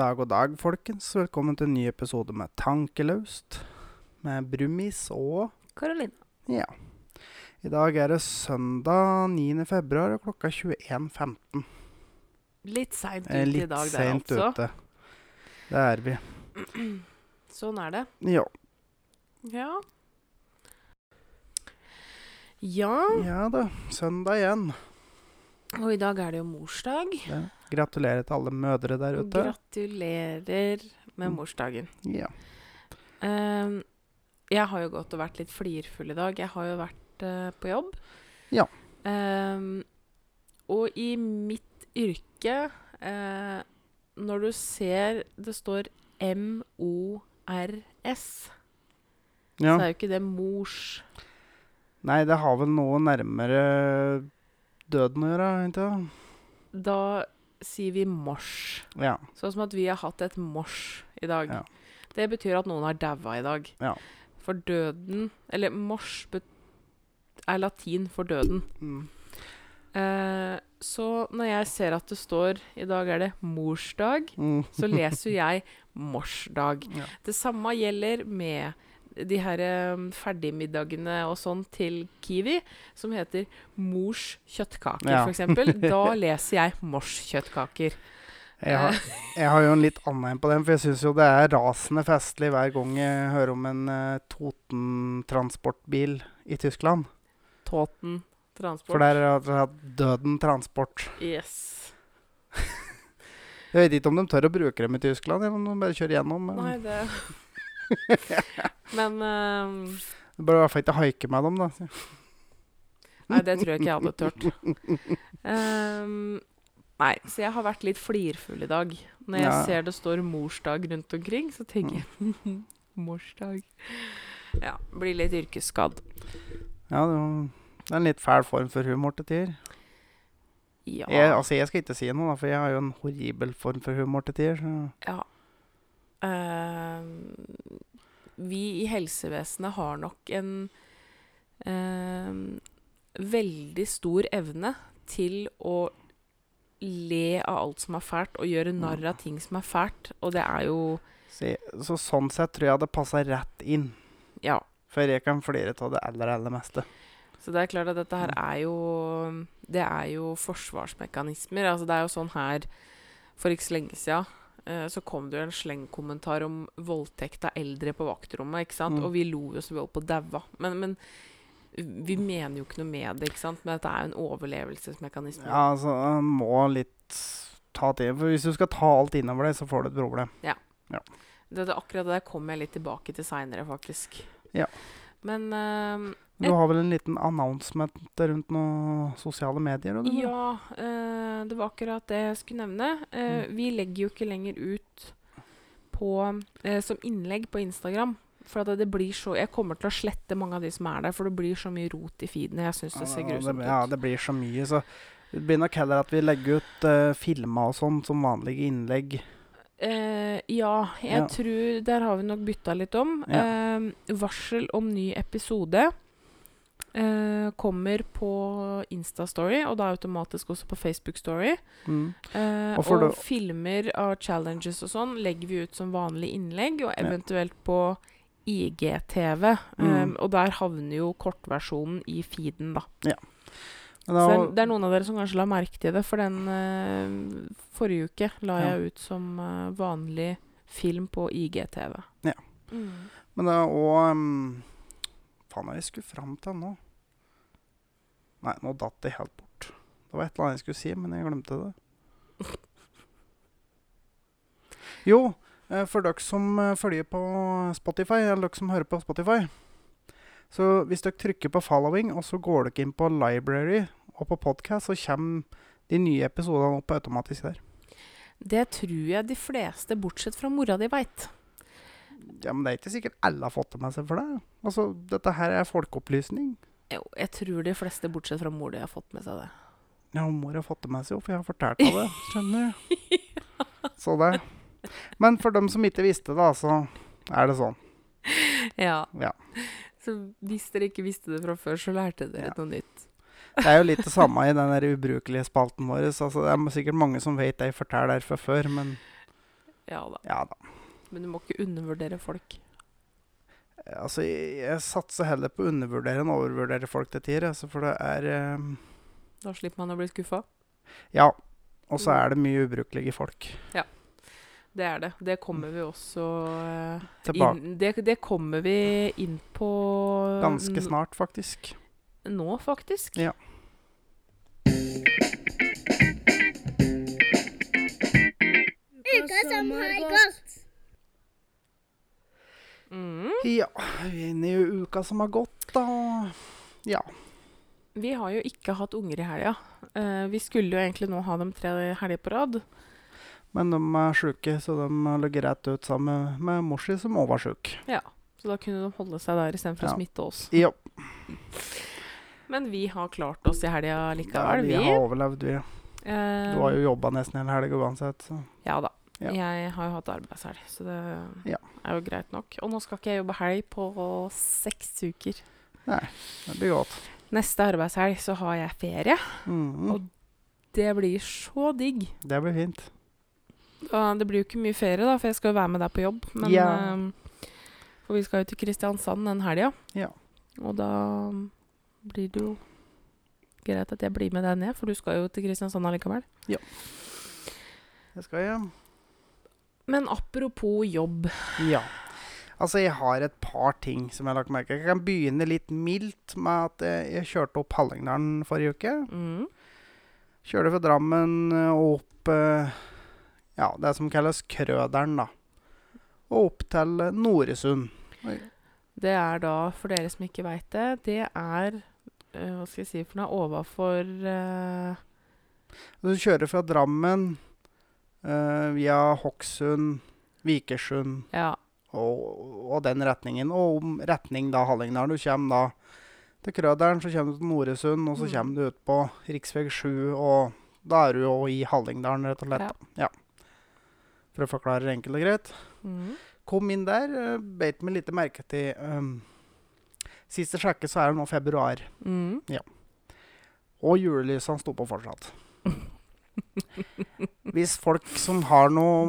dag, god dag, folkens. Velkommen til en ny episode med Tankelaust. Med Brumis og Karoline. Ja. I dag er det søndag 9. februar, og klokka er 21.15. Litt seint Eh, ute i Litt dag det seint altså. ute. Det er vi. Sånn er det. Ja. Ja. Ja, ja da. Søndag igjen. og i dag er det jo morsdag. Ja. Gratulerer til alle mødre der ute. Gratulerer med morsdagen. Ja. Um, jeg har jo gått og vært litt flirfull i dag. Jeg har jo vært uh, på jobb. Ja. Um, og i mitt yrke uh, Når du ser det står M-O-R-S, ja. så er jo ikke det mors Nei, det har vel noe nærmere døden å gjøre, ikke? Da sier vi mors. Ja. Sånn som at vi har hatt et mors i dag. Ja. Det betyr at noen har daua i dag. Ja. For døden Eller mors er latin for døden. Mm. Eh, så når jeg ser at det står i dag er det morsdag, Mm. så leser jeg morsdag. Det samme gjelder med de her eh, ferdigmiddagene og sånn til Kiwi, som heter mors kjøttkaker, Ja. eksempel. Da leser jeg mors kjøttkaker. Jeg har, jeg har jo en litt annen en på den, for jeg syns jo det er rasende festlig hver gang jeg hører om en uh, Toten-transportbil i Tyskland. Toten transport. For der har dere hatt døden transport. Yes. Jeg vet ikke om de tør å bruke dem i Tyskland, eller om de bare kjører gjennom. men Nei, det Men um, Du bør i hvert fall ikke haike med dem, da. Nei, det tror jeg ikke jeg hadde tørt. Um, nei, så jeg har vært litt flirfull i dag. Når jeg Ja. ser det står morsdag rundt omkring, så tenker jeg morsdag. Ja, blir litt yrkesskadd. Ja, det er en litt fæl form for humor til tider. Ja. Jeg, altså, jeg skal ikke si noe, da, for jeg har jo en horribel form for humor til tider. Så. ja. Ehm, vi i helsevesenet har nok en ehm, veldig stor evne til å le av alt som er fælt, og gjøre narr av ting som er fælt. Og det er jo Så, så sånn sett tror jeg det passer rett inn. Ja. For jeg kan flire av det aller, aller meste. Så det er klart at dette her er jo Det er jo forsvarsmekanismer. Altså det er jo sånn her For ikke så lenge siden så kom det jo en slengkommentar om voldtekt av eldre på vaktrommet. ikke sant? Mm. Og vi lo jo så vi holdt på å daue. Men, men vi mener jo ikke noe med det, ikke sant? Men dette er jo en overlevelsesmekanisme. Ja, altså, en må litt ta til. For hvis du skal ta alt innover deg, så får du et problem. Ja. Det, det, akkurat det der kommer jeg litt tilbake til seinere, faktisk. Ja. Men eh, Du har vel en liten announcement rundt noen sosiale medier? Eller? Ja, eh, det var akkurat det jeg skulle nevne. Eh, Mm. Vi legger jo ikke lenger ut på, eh, som innlegg på Instagram. For at det blir så Jeg kommer til å slette mange av de som er der, for det blir så mye rot i feedene. Jeg syns det ser grusomt ut. ja, det blir så mye, så det blir nok heller at vi legger ut uh, filmer og sånn som vanlige innlegg. Eh, ja, jeg Ja. tror Der har vi nok bytta litt om. Ja. Eh, varsel om ny episode eh, kommer på Instastory, og da automatisk også på Facebook Story. Mm. Eh, Og og filmer av challenges og sånn legger vi ut som vanlig innlegg, og Ja. eventuelt på IGTV. Mm. Um, og der havner jo kortversjonen i feeden, da. Så da, er, det er noen av dere som kanskje la merke til det, for den uh, forrige uke la Ja. jeg ut som vanlig film på IGTV. Ja. Mm. men det er òg Faen, det jeg skulle fram til nå? Nei, nå datt det helt bort. Det var et eller annet jeg skulle si, men jeg glemte det. Jo, eh, for dere som eh, følger på Spotify, eller dere som hører på Spotify Så hvis dere trykker på 'following', og så går dere inn på 'library' og på podcast, så kommer de nye episodene opp automatisk der. Det tror jeg de fleste, bortsett fra mora di, veit. Ja, Men det er ikke sikkert alle har fått det med seg for det. Altså, Dette her er folkeopplysning. Jo, jeg tror de fleste, bortsett fra mor di, har fått med seg det. Ja, mor har fått det med seg, jo, for jeg har fortalt henne det. Skjønner du? Så det. Men for dem som ikke visste det, så er det sånn. Ja. Ja. Så hvis dere ikke visste det fra før, så lærte dere Ja. noe nytt. Det er jo litt det samme i den ubrukelige spalten vår. Altså, det er sikkert mange som vet det jeg forteller her fra før, men Ja da. Ja da. Men du må ikke undervurdere folk. Altså, jeg, jeg satser heller på å undervurdere enn å overvurdere folk til tider. Altså, for det er um... Da slipper man å bli skuffa. Ja. Og så er det mye ubrukelige folk. Ja. Det er det. Det kommer vi også eh, inn, det, det kommer vi inn på Ganske snart, faktisk. Nå, faktisk. Ja. Uka som har gått. Mm. Ja, inne i uka som har gått, da. Ja. Vi har jo ikke hatt unger i helga. Eh, vi skulle jo egentlig nå ha dem tre helger på rad. Men de er sjuke, så de ligger rett ut sammen med mor si, som òg var sjuk. Så da kunne de holde seg der istedenfor Ja. å smitte oss. Ja, Men vi har klart oss i helga likevel, vi vi. har overlevd, vi. Eh, Du har jo jobba nesten hele helga uansett, så Ja da. Ja. Jeg har jo hatt arbeidshelg, så det Ja. er jo greit nok. Og nå skal ikke jeg jobbe helg på seks uker. Nei, det blir godt. Neste arbeidshelg så har jeg ferie. Mhm. Og- Det blir så digg. Det blir fint. Og det blir jo ikke mye ferie, da, for jeg skal jo være med deg på jobb. Men Ja. eh, For vi skal jo til Kristiansand den helga. Ja. Og da blir det jo greit at jeg blir med deg ned, for du skal jo til Kristiansand allikevel. Det skal jeg. Men apropos jobb. Ja. Altså, jeg har et par ting som jeg har lagt merke til. Jeg kan begynne litt mildt med at jeg, jeg kjørte opp Hallingdalen forrige uke. Mm. Kjørte fra Drammen eh, og opp eh, Ja, det som kalles Krøderen, da. Og opp til eh, Noresund. Det er da, for dere som ikke veit det, det er Hva skal jeg si for noe? Overfor uh Du kjører fra Drammen eh, via Hokksund, Vikersund Ja. og, og den retningen. Og om retning da Hallingdal. Du kommer da til Krøderen, så kommer du til Noresund, og så Mm. kommer du ut på rv. 7, og da er du jo i Hallingdalen, rett og slett. Ja. Ja. For å forklare det enkelt og greit. Mm. Kom inn der, uh, beit meg lite merke til um, Sist jeg sjekket, så er det nå februar. Mm. Og julelysene sto på fortsatt. Hvis folk som har noe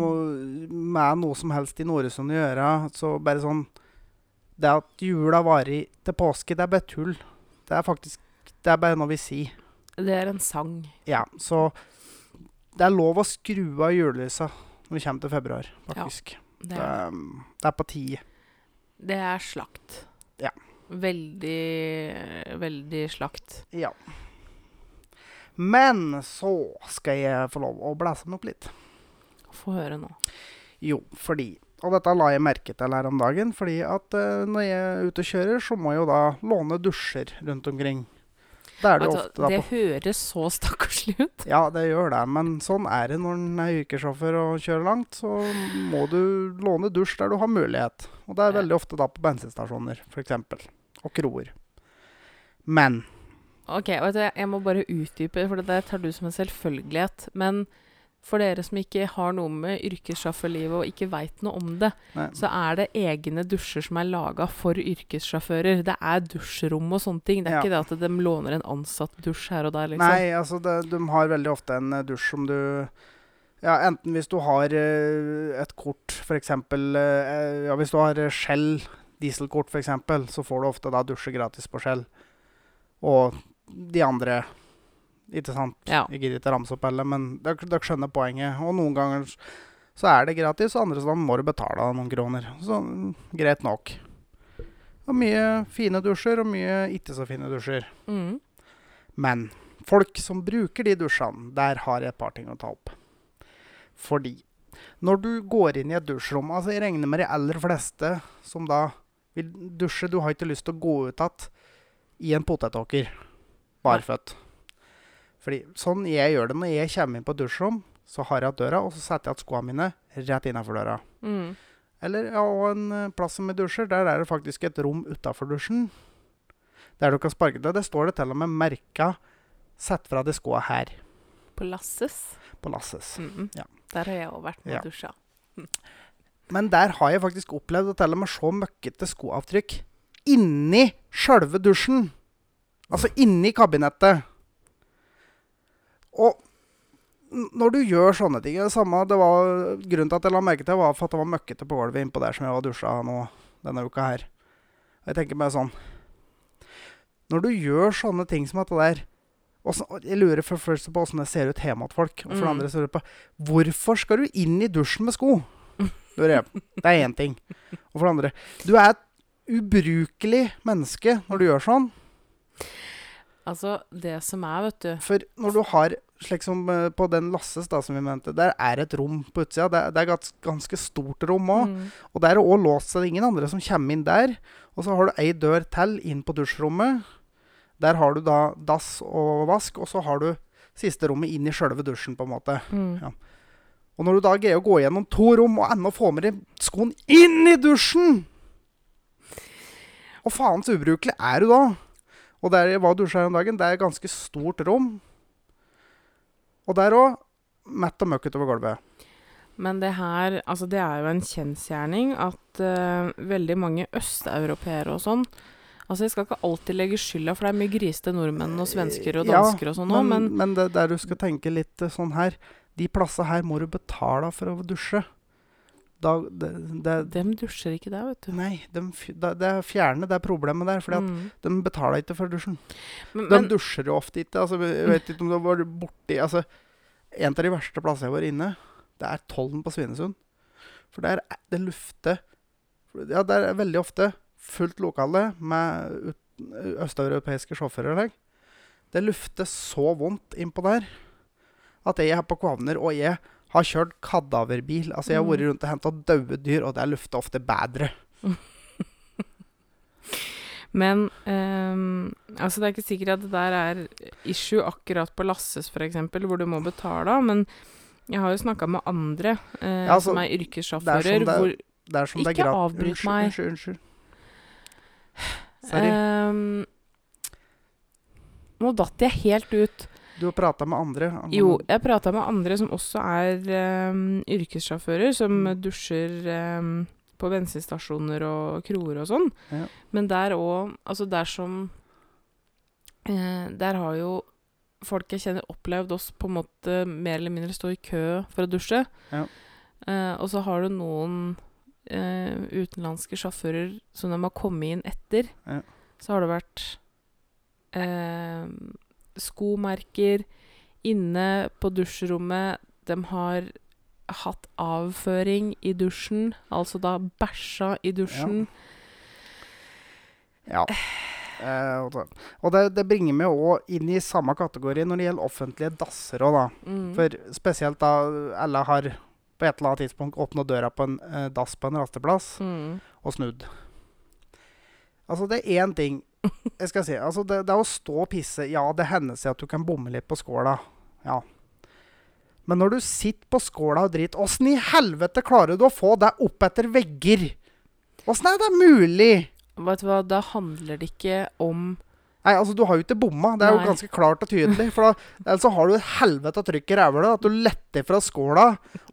med noe som helst i Noresund å gjøre, så bare sånn Det at jula varer til påske, det er bare tull. Det er faktisk Det er bare noe vi sier. Det er en sang. Ja, så det er lov å skru av julelysa når vi kommer til februar, faktisk. Ja, Det, er, um, det er på tide. det er slakt. Ja. Veldig, veldig slakt. Ja. Men så skal jeg få lov å blæse meg opp litt. Få høre nå. Jo, fordi Og dette la jeg merke til her om dagen, fordi at uh, når jeg er ute og kjører, så må jeg jo da låne dusjer rundt omkring. Er det Altså, det høres så stakkarslig ut. Ja, det gjør det, men sånn er det når en er yrkessjåfør og kjører langt. Så må du låne dusj der du har mulighet. Og det er veldig ofte da på bensinstasjoner, f.eks. Og kroer. Men Ok, du, Jeg må bare utdype, for det tar du som en selvfølgelighet. Men for dere som ikke har noe med yrkessjåførlivet og ikke veit noe om det, nei, så er det egne dusjer som er laga for yrkessjåfører. Det er dusjrom og sånne ting. Det er Ja. ikke det at de låner en ansatt dusj her og der, liksom. Nei, altså det, de har veldig ofte en eh, dusj som du Ja, enten hvis du har eh, et kort, f.eks. Uh, ja, hvis du har eh, Shell dieselkort, f.eks., så får du ofte da dusje gratis på Shell. Og de andre Ikke sant? Ja. Jeg gidder ikke ramse opp alle, men dere, dere skjønner poenget. Og noen ganger så er det gratis, og andre steder må du betale noen kroner. Så mm, greit nok. Og mye fine dusjer, og mye ikke så fine dusjer. Mm. Men folk som bruker de dusjene, der har jeg et par ting å ta opp. Fordi når du går inn i et dusjrom altså Jeg regner med de aller fleste som da vil dusje Du har ikke lyst til å gå ut igjen i en potetåker barføtt. Fordi sånn jeg gjør det når jeg kommer inn på et dusjrom, så har jeg hatt døra, og så setter jeg igjen skoene mine rett innafor døra. Mm. Eller ja, og en eh, plass som med dusjer, der er det faktisk et rom utafor dusjen. Der du kan sparke til. Det står det til og med merka 'Sett fra deg skoa her' På Lasses. på Lasses. Mm. Ja. Der har jeg òg vært med Ja. og dusja. Men der har jeg faktisk opplevd å til og med se møkkete skoavtrykk inni sjølve dusjen. Altså inni kabinettet. Og når du gjør sånne ting det samme, det var, Grunnen til at jeg la merke til, var for at det var møkkete på gulvet innpå der som jeg var dusja nå denne uka her. Og jeg tenker meg sånn Når du gjør sånne ting som dette der også, og Jeg lurer for først på åssen det ser ut hjemme hos folk. Og for det Mm. andre så lurer jeg på Hvorfor skal du inn i dusjen med sko? Det er én ting. Og for det andre Du er et ubrukelig menneske når du gjør sånn. Altså, det som er, vet du For når du har slik som eh, på den Lasses, da, som vi mente, der er et rom på utsida. Det, er- det er gans, ganske stort rom òg. Mm. Og der er òg låst, så det er ingen andre som kommer inn der. Og så har du ei dør til inn på dusjrommet. Der har du da dass og vask, og så har du siste rommet inn i sjølve dusjen, på en måte. Mm. Og når du da greier å gå gjennom to rom og ennå få med deg skoen inn i dusjen Og faens ubrukelig er du da. Og der jeg var dusja her om dagen, det er et ganske stort rom. Og der òg mett og møkk utover gulvet. Men det her, altså det er jo en kjensgjerning at uh, veldig mange østeuropeere og sånn Altså jeg skal ikke alltid legge skylda, for det er mye grisete nordmenn og svensker og Ja, dansker og sånn òg, men, men, men det der du skal tenke litt eh, sånn her De plassene her må du betale for å dusje. Da, det, det, De dusjer ikke der, vet du. nei, de, det, er fjerne det problemet der. For Mm. de betaler ikke for dusjen. Men, De men, dusjer jo ofte ikke. Altså, jeg vet ikke om du var borti altså, En av de verste plassene jeg var inne, det er Tollen på Svinesund. For der er det lufter Ja, det er veldig ofte fullt lokale med østeuropeiske sjåfører. der. Det lufter så vondt innpå der at jeg er på Kvavner, og jeg har kjørt kadaverbil. Altså, jeg har Mm. vært rundt og henta døde dyr, og det lufter ofte bedre. men um, altså det er ikke sikkert at det der er issue akkurat på Lasses, f.eks., hvor du må betale, men jeg har jo snakka med andre uh, Ja, altså, som er er yrkessjåfører, som det- hvor er er Ikke avbryt meg. Unnskyld, unnskyld. Sorry. Um, Nå datt jeg helt ut. Du har prata med andre? angående- Jo, jeg prata med andre som også er um, yrkessjåfører, som Mm. dusjer um, på bensinstasjoner og kroer og sånn. Ja. Men der òg Altså, der som eh, Der har jo folk jeg kjenner, opplevd oss på en måte mer eller mindre stå i kø for å dusje. Ja. Eh, og så har du noen eh, utenlandske sjåfører som de har kommet inn etter. Ja. Så har det vært eh, skomerker inne på dusjrommet. De har hatt avføring i dusjen, altså da bæsja i dusjen. Ja. Eh, og det- og det, det bringer meg òg inn i samme kategori når det gjelder offentlige dasser òg, da. Mm. For spesielt da alle har på et eller annet tidspunkt åpna døra på en eh, dass på en rasteplass Mm. og snudd. Altså, det er én ting jeg skal si. Altså, det, det er å stå og pisse Ja, det hender seg at du kan bomme litt på skåla. Ja. Men når du sitter på skåla og driter, åssen i helvete klarer du å få det opp etter vegger? Åssen er det mulig? Vet du hva, da handler det ikke om Nei, altså Du har jo ikke bomma. Det er Nei. jo ganske klart og tydelig. For da, Ellers så har du et helvete trykk i ræva. At du letter fra skåla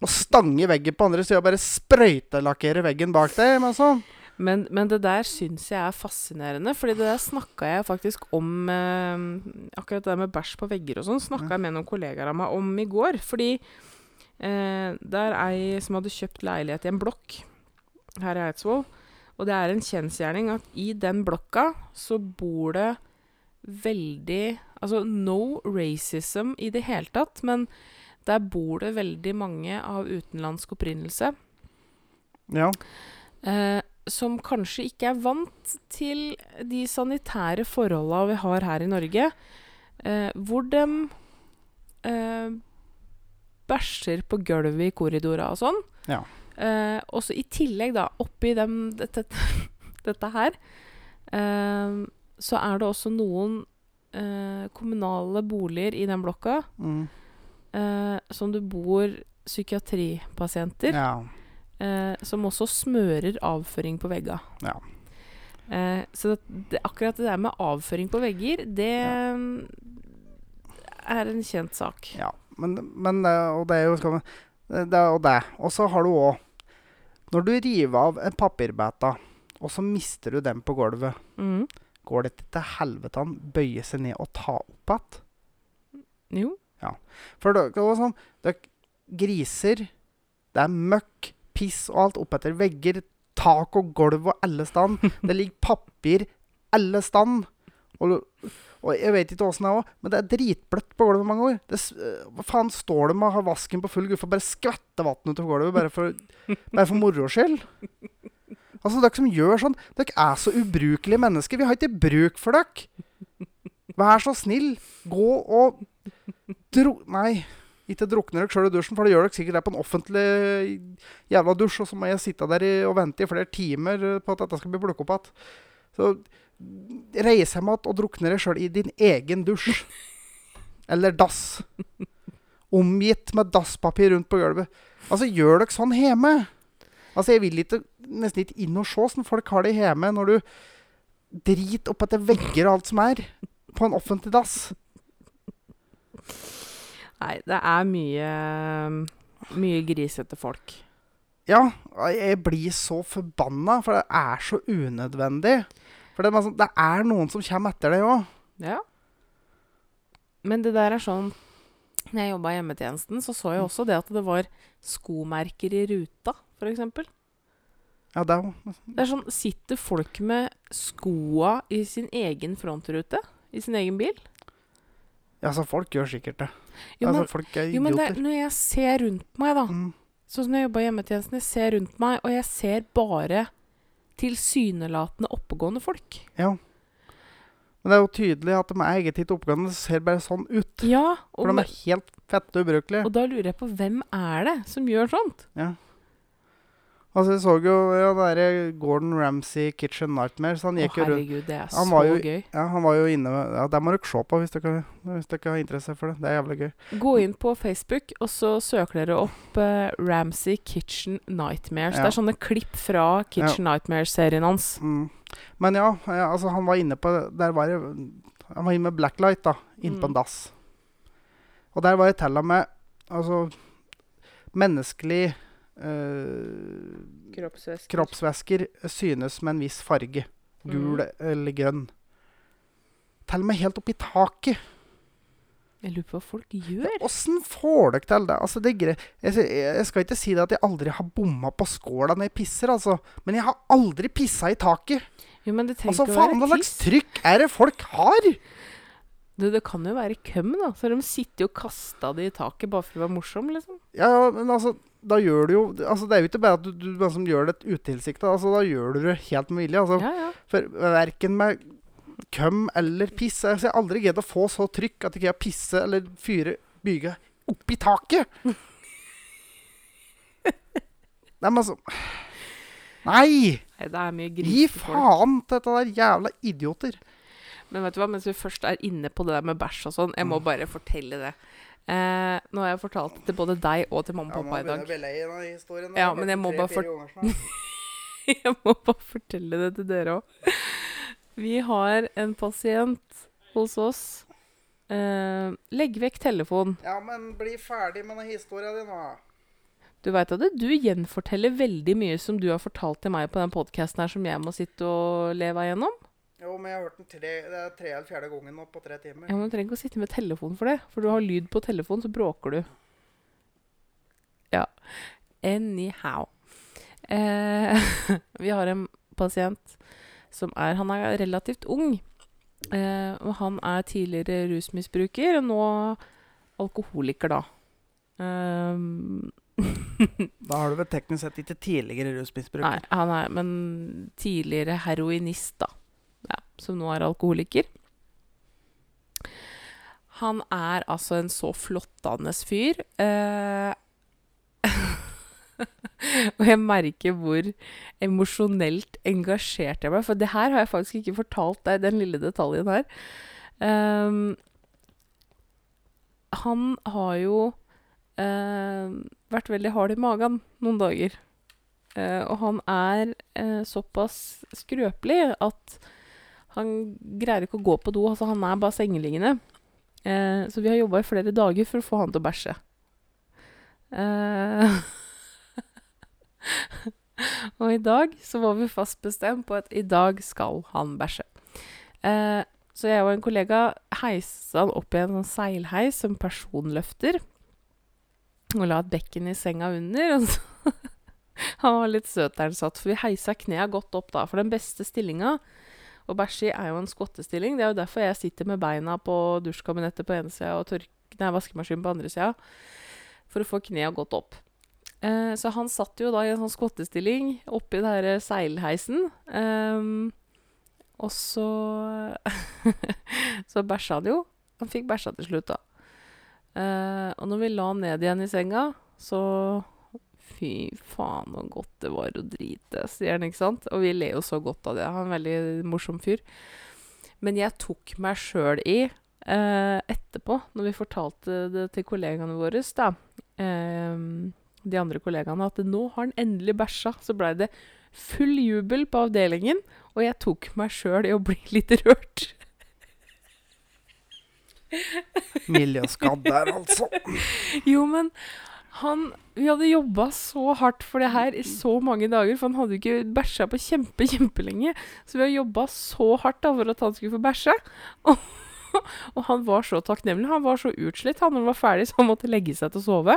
og stanger veggen på andre sida og bare sprøytelakkerer veggen bak deg. Men sånn. Men, men det der syns jeg er fascinerende, fordi det der snakka jeg faktisk om eh, Akkurat det der med bæsj på vegger og sånn snakka jeg med noen kollegaer av meg om i går. Fordi eh, det er ei som hadde kjøpt leilighet i en blokk her i Eidsvoll. Og det er en kjensgjerning at i den blokka så bor det veldig Altså no racism i det hele tatt, men der bor det veldig mange av utenlandsk opprinnelse. Ja. Eh, som kanskje ikke er vant til de sanitære forholda vi har her i Norge. Eh, hvor de eh, bæsjer på gulvet i korridorer og sånn. Ja. Eh, også i tillegg, da, oppi dem, dette, dette her, eh, så er det også noen eh, kommunale boliger i den blokka Mm. eh, som du bor psykiatripasienter ja. Eh, som også smører avføring på vegga. Ja. Eh, så det, det, akkurat det der med avføring på vegger, det er en kjent sak. ja. Men, men det, Og det er jo man, det Og det. Og så har du òg Når du river av en papirbæta, og så mister du den på gulvet, Mm. går det til helvete an bøye seg ned og ta opp igjen? Jo. Ja. For var sånn det er Griser, det er møkk, piss og alt oppetter vegger, tak og gulv og alle stand. Det ligger papir alle stand. Og, og jeg vet ikke åssen det er òg, men det er dritbløtt på gulvet mange år. Det, øh, hva faen står det med å ha vasken på full guffe og bare skvette vann utover gulvet bare for, bare for moro skyld? Altså, dere som gjør sånn, dere er så ubrukelige mennesker. Vi har ikke bruk for dere. Vær så snill, gå og dro... Nei, ikke drukne dere sjøl i dusjen, for det gjør dere sikkert der på en offentlig jævla dusj, og så må jeg sitte der i, og vente i flere timer på at dette skal bli plukket opp igjen. Så reis hjem igjen og drukne deg sjøl i din egen dusj. Eller dass. Omgitt med dasspapir rundt på gulvet. Altså, gjør dere sånn hjemme? Altså, jeg vil ikke, nesten ikke inn og se åssen folk har det hjemme når du driter oppetter vegger og alt som er, på en offentlig dass. Nei, det er mye Mye grisete folk. Ja, jeg blir så forbanna, for det er så unødvendig. For det det er noen som kommer etter deg òg. Ja. Men det der er sånn Når jeg jobba i hjemmetjenesten, så så jeg også det at det var skomerker i ruta, f.eks. Ja, det er Det er sånn Sitter folk med skoa i sin egen frontrute? I sin egen bil? Ja, så folk gjør sikkert det. Jo, men, altså, folk er jo, men er- når jeg ser rundt meg, da Mm. Sånn som når jeg jobba i hjemmetjenesten, jeg ser rundt meg, og jeg ser bare tilsynelatende oppegående folk. Ja. Men det er jo tydelig at de er eget hit oppegående, Det ser bare sånn ut. Ja, For de er helt fette ubrukelige. og da lurer jeg på hvem er det som gjør sånt? Ja. Altså, jeg så jo ja, derre Gordon Ramsay Kitchen Nightmares. Han gikk jo rundt herregud, det er Han så var jo- gøy. Ja, han var jo inne Ja, det må dere se på hvis dere, hvis dere har interesse for det. Det er jævlig gøy. Gå inn på Facebook, og så søker dere opp eh, Ramsay Kitchen Nightmares. Ja. Det er sånne klipp fra Kitchen Nightmares-serien hans. Mm. Men ja, ja, altså han var inne på Der var det Han var inne med blacklight, da. Inne på en Mm. dass. Og der var det til og med Altså Menneskelig eh, Kroppsvæsker. kroppsvæsker synes med en viss farge. Gul eller grønn. Til og med helt oppi taket. Jeg lurer på hva folk gjør. Åssen får dere til det? Altså, det er. Jeg, jeg skal ikke si det at jeg aldri har bomma på skåla når jeg pisser, altså. Men jeg har aldri pissa i taket. Jo, men det Altså, faen, hva slags trykk er det folk har? Du, det kan jo være køm, da. Så de sitter jo og kasta det i taket bare for å være morsom, liksom. Ja, men altså, da gjør du jo Altså, det er jo ikke bare at du, du bare som gjør det utilsikta. Altså, da gjør du det helt med vilje. Altså, Ja, ja. For verken med køm eller piss altså, Jeg har aldri greid å få så trykk at ikke jeg pisse eller fyre byge oppi taket. Nei, men altså Nei! Nei, det er mye Gi faen til dette der jævla idioter. Men vet du hva, mens vi først er inne på det der med bæsj og sånn, jeg Mm. må bare fortelle det. Eh, nå har jeg fortalt det til både deg og til mamma og pappa i dag. Ja, men jeg må bare for- Jeg må bare fortelle det til dere òg. Vi har en pasient hos oss. Eh, legg vekk telefonen. Ja, men bli ferdig med den historia di nå. Du veit at du gjenforteller veldig mye som du har fortalt til meg på den podkasten her, som jeg må sitte og leve igjennom. Jo, men jeg har hørt den tre, det er tre eller fjerde gangen nå på tre timer. Ja, men Du trenger ikke å sitte med telefon for det, for du har lyd på telefonen, så bråker du. Ja. Anyhow. Eh, vi har en pasient som er Han er relativt ung. Eh, og han er tidligere rusmisbruker, og nå alkoholiker, da. Eh, Da har du vel teknisk sett ikke tidligere rusmisbruker. Nei, han er men tidligere heroinist, da. Som nå er alkoholiker. Han er altså en så flottende fyr. Eh, og jeg merker hvor emosjonelt engasjert jeg ble. For det her har jeg faktisk ikke fortalt deg, den lille detaljen her. Ehm, han har jo eh, vært veldig hard i magen noen dager. Eh, og han er eh, såpass skrøpelig at han greier ikke å gå på do. Altså, han er bare sengeliggende. Eh, så vi har jobba i flere dager for å få han til å bæsje. Eh, og i dag så var vi fast bestemt på at i dag skal han bæsje. Eh, Så jeg og en kollega heisa han opp i en sånn seilheis som personløfter. Og la et bekken i senga under. Og så han var litt søt der han satt, for vi heisa knea godt opp da. For den beste stillinga bæsje i er jo en skottestilling. Det er jo derfor jeg sitter med beina på dusjkabinettet på ene sida og tørk nei, vaskemaskinen på andre sida. For å få knea godt opp. Eh, så han satt jo da i en sånn skottestilling oppi den her seilheisen. Eh, og så Så bæsja han jo. Han fikk bæsja til slutt, da. Eh, og når vi la han ned igjen i senga, så Fy faen, så godt det var å drite, sier han, ikke sant? Og vi ler jo så godt av det. Han er en veldig morsom fyr. Men jeg tok meg sjøl i, eh, etterpå, når vi fortalte det til kollegaene våre, da, eh, de andre kollegaene, at nå har han endelig bæsja. Så blei det full jubel på avdelingen, og jeg tok meg sjøl i å bli litt rørt. Miljøskadd der, altså. Jo, men han Vi hadde jobba så hardt for det her i så mange dager, for han hadde jo ikke bæsja på kjempe, kjempelenge. Så vi har jobba så hardt da for at han skulle få bæsje. Og, han var så takknemlig. Han var så utslitt han når han var ferdig, så han måtte legge seg til å sove.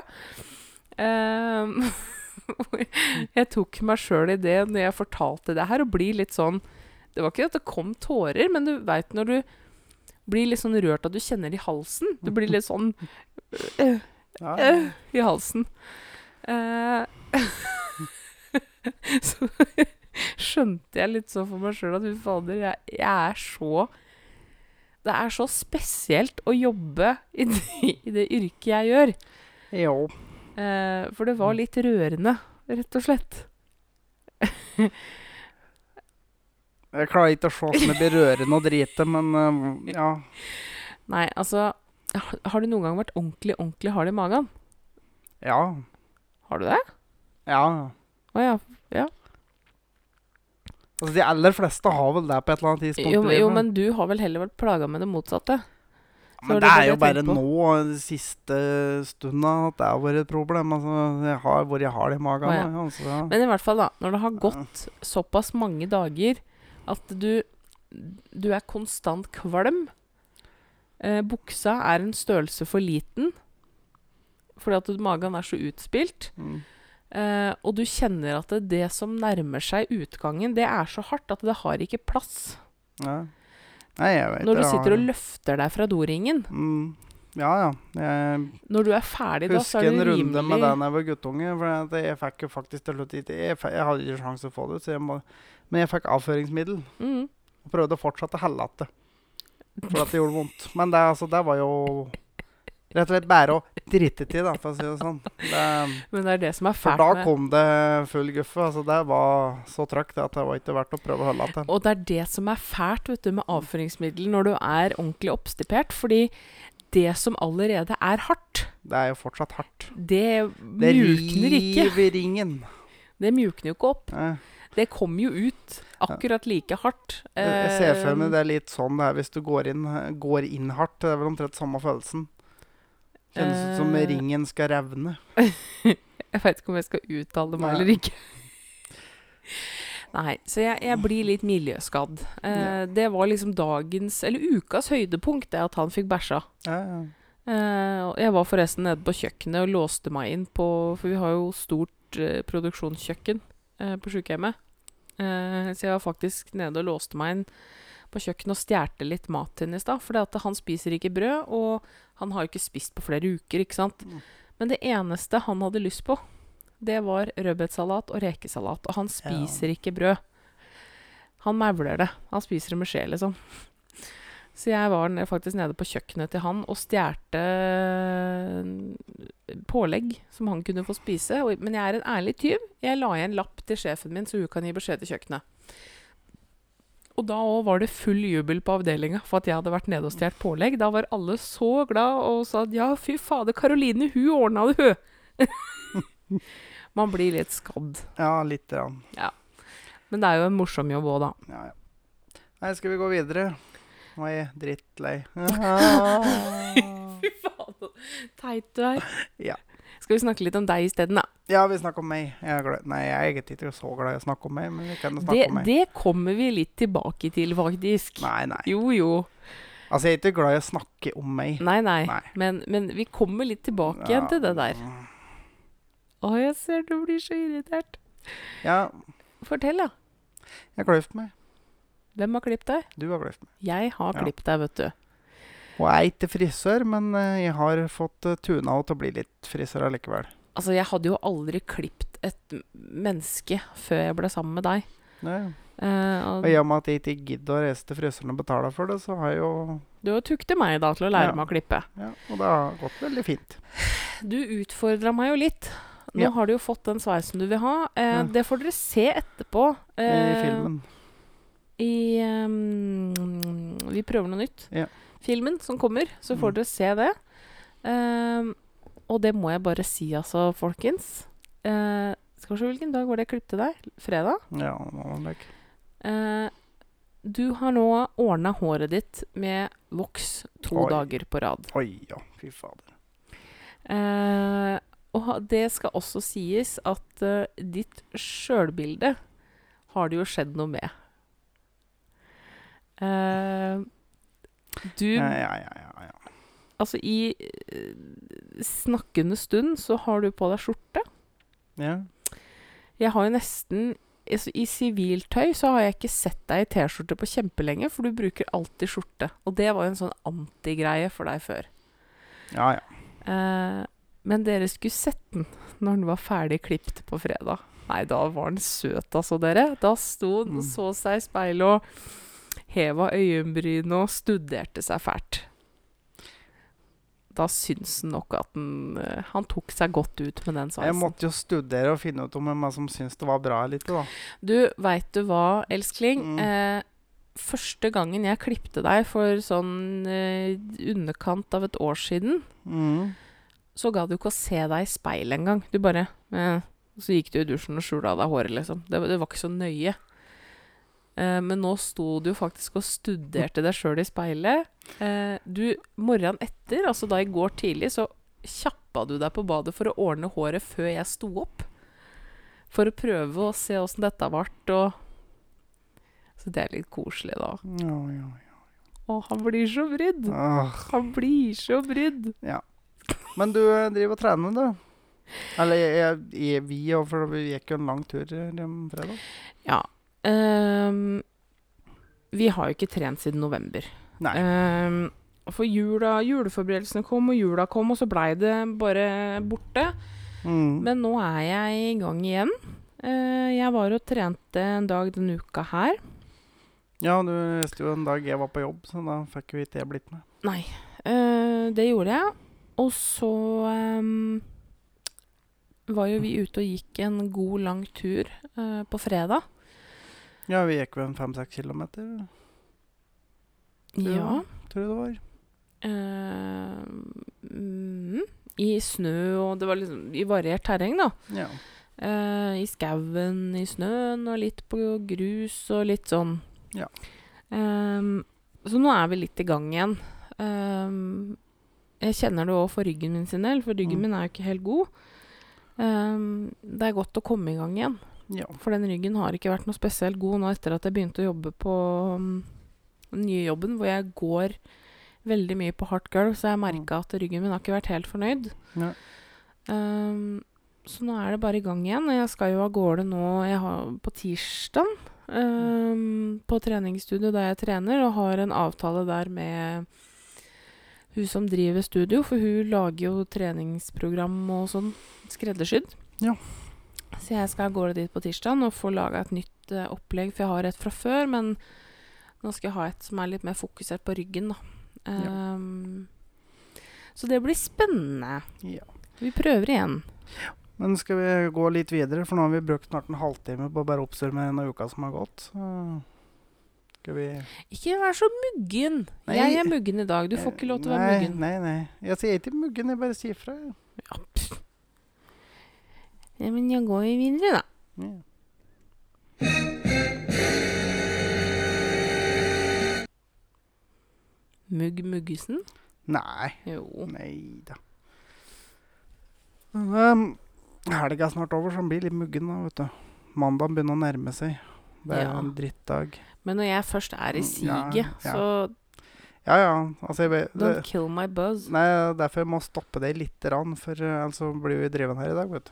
Um, jeg tok meg sjøl i det når jeg fortalte det her, og blir litt sånn Det var ikke at det kom tårer, men du veit når du blir litt sånn rørt at du kjenner det i halsen. Du blir litt sånn øh, Ja, øh, i halsen. Eh, så skjønte jeg litt sånn for meg sjøl at fy fader, jeg, jeg er så Det er så spesielt å jobbe i det, i det yrket jeg gjør. Jo. Eh, for det var litt rørende, rett og slett. Jeg klarer ikke å se hvordan det blir rørende å drite, men eh, ja. Nei, altså Har du noen gang vært ordentlig, ordentlig hard i magen? Ja. Har du det? Ja. Å ja. Altså, de aller fleste har vel det på et eller annet tidspunkt. Jo, jo, men du har vel heller vært plaga med det motsatte? Ja, Men det det er jo bare på. nå, siste stunda, at det har vært et problem. Altså, jeg har vært hard i magen. Ja. altså, ja. Men i hvert fall, da. Når det har gått såpass mange dager at du, du er konstant kvalm eh, Buksa er en størrelse for liten fordi at magen er så utspilt. Mm. Eh, og du kjenner at det, det som nærmer seg utgangen, det er så hardt at det har ikke plass. Ja. Nei, jeg vet Når du sitter og løfter deg fra doringen. mm. Ja, ja. Jeg Når du er ferdig, da, så husker er en runde med det da jeg var guttunge. For jeg fikk jo faktisk til slutt ikke Jeg, jeg hadde ikke sjanse til å få det ut, jeg må, men jeg fikk avføringsmiddel. mm. Og prøvde fortsatt å holde igjen. For at det gjorde vondt. Men det, altså, det var jo rett og slett bare å drite til, da, for å si det sånn. Det, Men det er det som er for da kom det full guffe. Altså, det var så trøkk det at det var ikke verdt å prøve å holde til. Og det er det som er fælt vet du, med avføringsmiddel når du er ordentlig oppstipert. Fordi det som allerede er hardt, Det er jo fortsatt hardt. det Det mjukner ikke. river i ringen. Det mjukner jo ikke opp. Eh, Det kom jo ut akkurat like hardt. Jeg ser for meg Eh, det er litt sånn det er hvis du går inn, går inn hardt. Det er vel omtrent samme følelsen. Kjennes ut som Eh. ringen skal revne. Jeg veit ikke om jeg skal uttale meg Nei. eller ikke. Nei, så jeg, jeg blir litt miljøskadd. Eh, Ja. Det var liksom dagens, eller ukas høydepunkt, det at han fikk bæsja. Ja, ja. Eh, jeg var forresten nede på kjøkkenet og låste meg inn på For vi har jo stort eh, produksjonskjøkken på sykehjemmet. Eh, så jeg var faktisk nede og låste meg inn på kjøkkenet og stjerte litt mat til henne i stad. For han spiser ikke brød, og han har jo ikke spist på flere uker, ikke sant. Mm. Men det eneste han hadde lyst på, det var rødbetsalat og rekesalat. Og han spiser ikke brød. Han mauler det. Han spiser det med skje, liksom. Så jeg var faktisk nede på kjøkkenet til han og stjerte pålegg som han kunne få spise. Men jeg er en ærlig tyv. Jeg la igjen lapp til sjefen min, så hun kan gi beskjed til kjøkkenet. Og da òg var det full jubel på avdelinga for at jeg hadde vært nede og stjålet pålegg. Da var alle så glad og sa at ja, fy fader, Karoline, hun ordna det, hun. Man blir litt skadd. ja lite grann. Men det er jo en morsom jobb òg, da. Ja, ja. Nei, skal vi gå videre? Nå er jeg drittlei. Fy faen, så teit du er. Ja. Skal vi snakke litt om deg isteden, da? Ja, vi snakker om meg. Jeg er glad. Nei, jeg er egentlig ikke så glad i å snakke om meg, men vi kan snakke Det, om meg. det kommer vi litt tilbake til, faktisk. Nei, nei. Jo, jo. Altså, jeg er ikke glad i å snakke om meg. Nei, nei. Nei. Men, men vi kommer litt tilbake igjen til det der. Å, jeg ser du blir så irritert. Ja, Fortell, da. jeg kløft meg. Hvem har klippet deg? Du har klippet meg. Jeg har Ja. klippet deg, vet du. Og jeg er ikke frisør, men eh, jeg har fått uh, tuna til å bli litt frisør allikevel. Altså, jeg hadde jo aldri klippet et menneske før jeg ble sammen med deg. Nei. Eh, og Og i og med at jeg ikke gidder å reise til frisøren og betale for det, så har jeg jo du har tukte meg da til å lære Ja. meg å klippe. Ja, og det har gått veldig fint. Du utfordra meg jo litt. Nå Ja. har du jo fått den sveisen du vil ha. Eh. Det får dere se etterpå. I eh, filmen. I um, Vi prøver noe nytt. Ja. Filmen som kommer, så får Mm. dere se det. Um, og det må jeg bare si, altså, folkens. Uh, skal vi se hvilken dag var det jeg klippte deg? Fredag? Ja. Eh, du har nå ordna håret ditt med voks to Oi. dager på rad. Oi, ja. Fy fader. Uh, og det skal også sies at uh, ditt sjølbilde har det jo skjedd noe med. Eh, du Ja, ja, ja, ja, ja. Altså, i eh, snakkende stund så har du på deg skjorte. ja. Jeg har jo nesten altså, I siviltøy så har jeg ikke sett deg i T-skjorte på kjempelenge, for du bruker alltid skjorte. Og det var jo en sånn antigreie for deg før. ja, ja. Eh, men dere skulle sett den når den var ferdig klipt på fredag. Nei, da var den søt, altså, dere. Da sto den og Mm. så seg i speilet og heva øyenbrynene og studerte seg fælt. Da syns han nok at den eh, Han tok seg godt ut med den sveisen. Jeg måtte jo studere og finne ut om hvem som syntes det var bra eller ikke, da. Du, veit du hva, elskling? Mm. Eh, første gangen jeg klipte deg for sånn eh, underkant av et år siden, Mm. så ga du ikke å se deg i speilet engang. Du bare eh, Så gikk du i dusjen og skjula av deg håret, liksom. Det, det var ikke så nøye. Eh, men nå sto du jo faktisk og studerte deg sjøl i speilet. Eh, du, morgenen etter, altså da i går tidlig, så kjappa du deg på badet for å ordne håret før jeg sto opp. For å prøve å se åssen dette ble, og Så det er litt koselig, da. Ja, ja, ja. Å, han blir så brydd! Ah. Han blir så brydd! Ja. Men du eh, driver og trener, du? Eller jeg, jeg, vi for vi gikk jo en lang tur fredag. Ja. Ehm, vi har jo ikke trent siden november. Nei. Um, for jula, juleforberedelsene kom, og jula kom, og så blei det bare borte. Mm. Men nå er jeg i gang igjen. Uh, jeg var og trente en dag denne uka her. Ja, du visste jo en dag jeg var på jobb, så da fikk jo ikke jeg blitt med. Nei, uh, det gjorde jeg. Og så um, var jo vi ute og gikk en god, lang tur uh, på fredag. Ja, vi gikk vel fem-seks kilometer, Ja. Ja. tror jeg det var. Uh, mm, I snø, og det var liksom i variert terreng, da. Ja. Uh, I skauen, i snøen, og litt på grus, og litt sånn. Ja. Um, så nå er vi litt i gang igjen. Um, jeg kjenner det òg for ryggen min sin del, for ryggen Mm. min er jo ikke helt god. Um, det er godt å komme i gang igjen, ja. for den ryggen har ikke vært noe spesielt god nå etter at jeg begynte å jobbe på um, den nye jobben, hvor jeg går veldig mye på hardt gulv, så jeg merka at ryggen min har ikke vært helt fornøyd. Ja. Um, så nå er det bare i gang igjen. Jeg skal jo av gårde nå jeg har, på tirsdag Um, på treningsstudio der jeg trener, og har en avtale der med hun som driver studio, for hun lager jo treningsprogram og sånn skreddersydd. Ja. Så jeg skal av gårde dit på tirsdag og få laga et nytt eh, opplegg, for jeg har et fra før, men nå skal jeg ha et som er litt mer fokusert på ryggen, da. Ja. Ehm, så det blir spennende. ja. Vi prøver igjen. Men skal vi gå litt videre, for nå har vi brukt snart en halvtime på å bare oppsummere denne uka som har gått. Så skal vi Ikke vær så muggen. Nei. Jeg er muggen i dag. Du får ikke lov til å være muggen. Nei, nei. Jeg sier ikke muggen, jeg bare sier fra. jeg. Ja, men jeg går jo videre, da. Ja. Mugg Muggesen? Nei. Jo. Nei da. Um, Helga er snart over, så han blir litt muggen da, vet du. Mandag begynner å nærme seg. Det er Ja. en drittdag. Men når jeg først er i siget, ja, ja. så Ja ja, altså jeg det, don't kill my buzz. Nei, derfor jeg må stoppe det lite grann, for eh, ellers altså, blir vi dreven her i dag, vet du.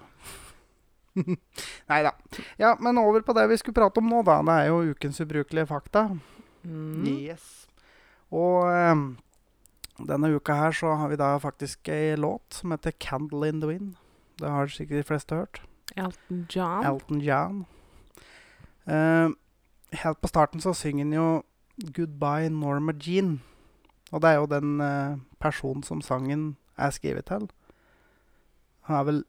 Nei da. Ja, men over på det vi skulle prate om nå, da. Det er jo ukens ubrukelige fakta. Mm. Yes. Og um, denne uka her så har vi da faktisk ei låt som heter 'Candle in the Wind'. Det har sikkert de fleste hørt. Elton John. Elton John. Uh, helt på starten så synger han jo 'Goodbye Norma Jean'. Og det er jo den uh, personen som sangen er skrevet til. Han er vel,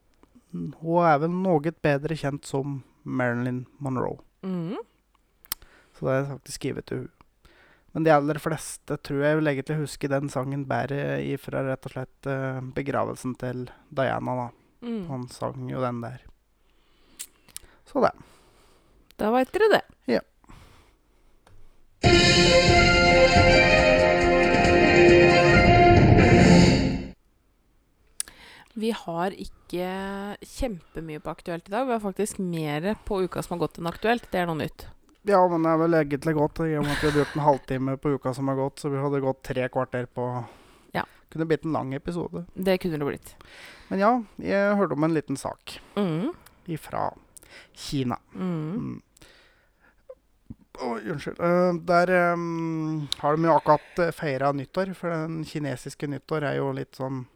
hun er vel noe bedre kjent som Marilyn Monroe. Mm. Så det er faktisk skrevet til hun. Men de aller fleste tror jeg vil egentlig huske den sangen bedre ifra rett og slett eh, begravelsen til Diana. da. Mm. Han sang jo den der. Så det. Da veit dere det. Ja. Vi har ikke kjempemye på aktuelt i dag. Vi har faktisk mer på uka som har gått enn aktuelt. Det er noe nytt. Ja, men det er vel egentlig godt. I og med at vi har brukt en halvtime på uka som har gått, så vi hadde gått tre kvarter på Ja. Kunne blitt en lang episode. Det kunne det blitt. Men ja, jeg hørte om en liten sak Mm. ifra Kina. Mm. Mm. Oh, unnskyld. Uh, der um, har de jo akkurat feira nyttår, for den kinesiske nyttår er jo litt sånn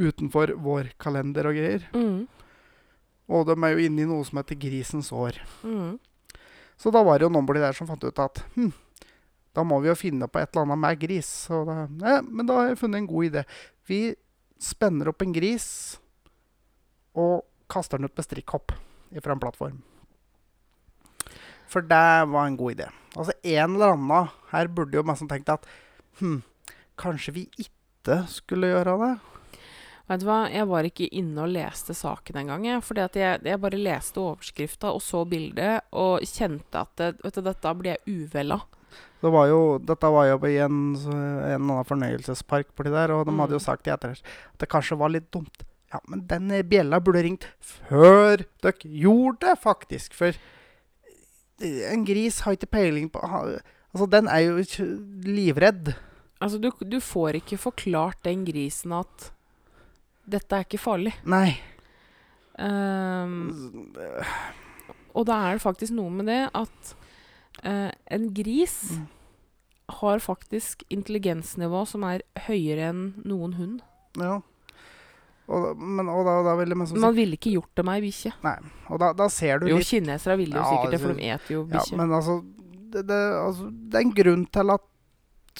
utenfor vår kalender og greier. Mm. Og de er jo inne i noe som heter grisens år. Mm. Så da var det jo noen borti der som fant ut at hm, da må vi jo finne på et eller annet med gris. Så da, ja, men da har jeg funnet en god idé. Vi spenner opp en gris og kaster den ut med strikkhopp fra en plattform. For det var en god idé. Altså En eller annen her burde jo nesten tenkt at hm, kanskje vi ikke skulle gjøre det. Vet du hva, jeg var ikke inne og leste saken engang. jeg, For jeg, jeg bare leste overskrifta og så bildet og kjente at det, vet du, dette blir jeg uvel av. Det var jo, dette var jo i en, en annen fornøyelsespark borti der, og de hadde jo Mm. sagt i at det kanskje var litt dumt. Ja, men den bjella burde ringt før dere gjorde det, faktisk. For en gris har ikke peiling på Altså, den er jo livredd. Altså, du, du får ikke forklart den grisen at dette er ikke farlig. Nei. Um, og da er det faktisk noe med det at uh, en gris Mm. har faktisk intelligensnivå som er høyere enn noen hund. Ja. Og, da- men, og da, da ville man sånn Man ville ikke gjort det med ei bikkje. Nei. Og da, da ser du Jo, litt kinesere ville jo Ja, sikkert det, for altså- de eter jo Ja, men altså det, det, altså det er en grunn til at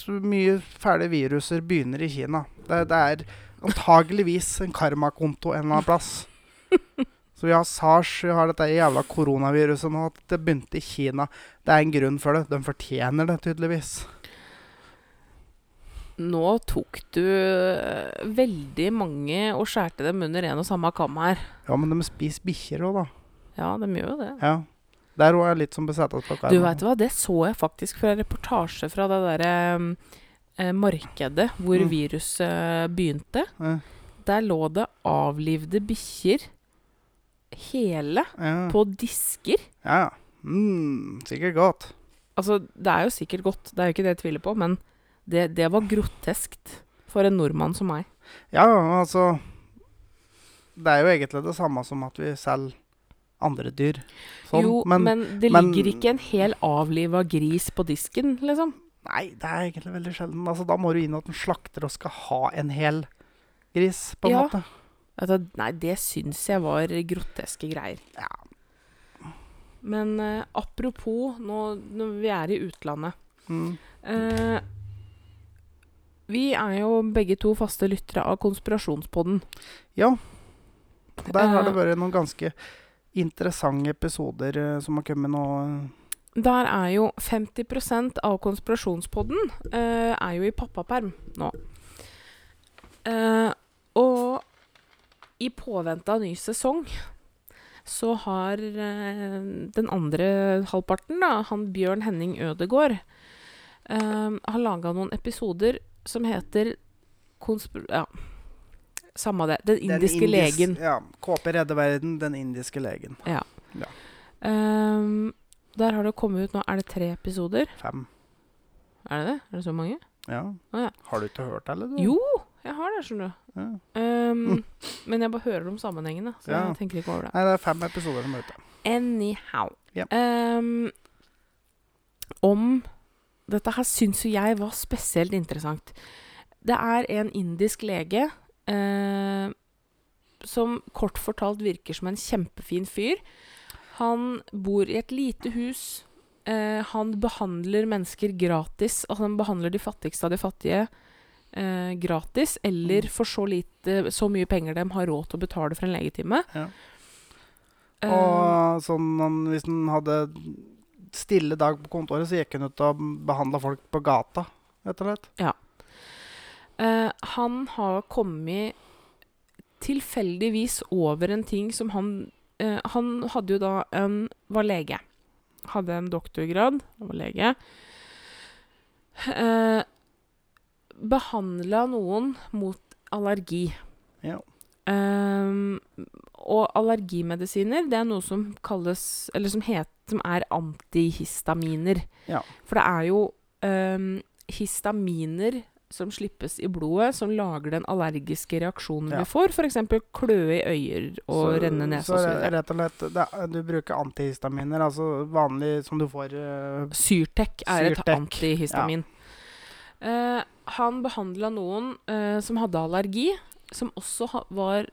så mye fæle viruser begynner i Kina. Det, det er antageligvis en karmakonto en eller annen plass. Så vi har SARS, vi har dette jævla koronaviruset nå. At det begynte i Kina. Det er en grunn for det. De fortjener det tydeligvis. Nå tok du eh, veldig mange og skjærte dem under en og samme kam her. Ja, men de spiser bikkjer òg, da. Ja, de gjør jo det. Ja. Der òg er litt som besettet på Du vet hva, det så jeg faktisk fra en reportasje fra det derre eh, markedet hvor Mm. viruset begynte. Ja. Der lå det avlivde bikkjer hele Ja, på disker. ja. ja. Mm, sikkert godt. Altså, det er jo sikkert godt, det er jo ikke det jeg tviler på, men det, det var groteskt for en nordmann som meg. Ja, altså Det er jo egentlig det samme som at vi selger andre dyr. Sånn, jo, men, det men- ligger ikke en hel avliva gris på disken, liksom. Nei, det er egentlig veldig sjelden. Altså, da må du inn at en slakter og skal ha en hel gris, på en Ja. måte. Altså, nei, det syns jeg var groteske greier. Ja. Men eh, apropos nå når vi er i utlandet Mm. eh, Vi er jo begge to faste lyttere av Konspirasjonspodden. Ja. Der har det Eh, vært noen ganske interessante episoder eh, som har kommet nå. Der er jo 50% av Konspirasjonspodden eh, er jo i pappaperm nå. Eh, og i påvente av ny sesong så har eh, den andre halvparten, da, han Bjørn Henning Ødegård, eh, har laga noen episoder som heter konspir... Ja. Samme det. Den Den indiske indis- legen. Ja. KP redder verden, den indiske legen. Ja. Ehm, der har det kommet ut nå Er det tre episoder? Fem. Er det det? Er det så mange? Ja. Å, ja. Har du ikke hørt det, eller? du? Jo, jeg har det, skjønner du. Ja. Ehm, Men jeg bare hører om sammenhengene, så Ja. jeg tenker ikke over det. Nei, det er fem episoder som er ute. Anyhow. Ja. Um, om Dette her syns jo jeg var spesielt interessant. Det er en indisk lege uh, som kort fortalt virker som en kjempefin fyr. Han bor i et lite hus. Eh, han behandler mennesker gratis. Altså han behandler de fattigste av de fattige eh, gratis, eller Mm. for så lite Så mye penger de har råd til å betale for en legetime. Ja. Eh, Og sånn, han- hvis han hadde stille dag på kontoret, så gikk han ut og behandla folk på gata, rett og slett. Eh, han har kommet tilfeldigvis over en ting som han Han hadde jo da en var lege. Hadde en doktorgrad, han var lege. Eh, Behandla noen mot allergi. Ja. Eh, og allergimedisiner, det er noe som kalles Eller som het Som er antihistaminer. Ja. For det er jo eh, histaminer som slippes i blodet, som lager den allergiske reaksjonen Ja. vi får. F.eks. kløe i øyer og renne nese så osv. rett og slett, er- du bruker antihistaminer, altså vanlig som du får uh, Syrtec er et Syrtec, antihistamin. Uh, han behandla noen uh, som hadde allergi, som også ha, var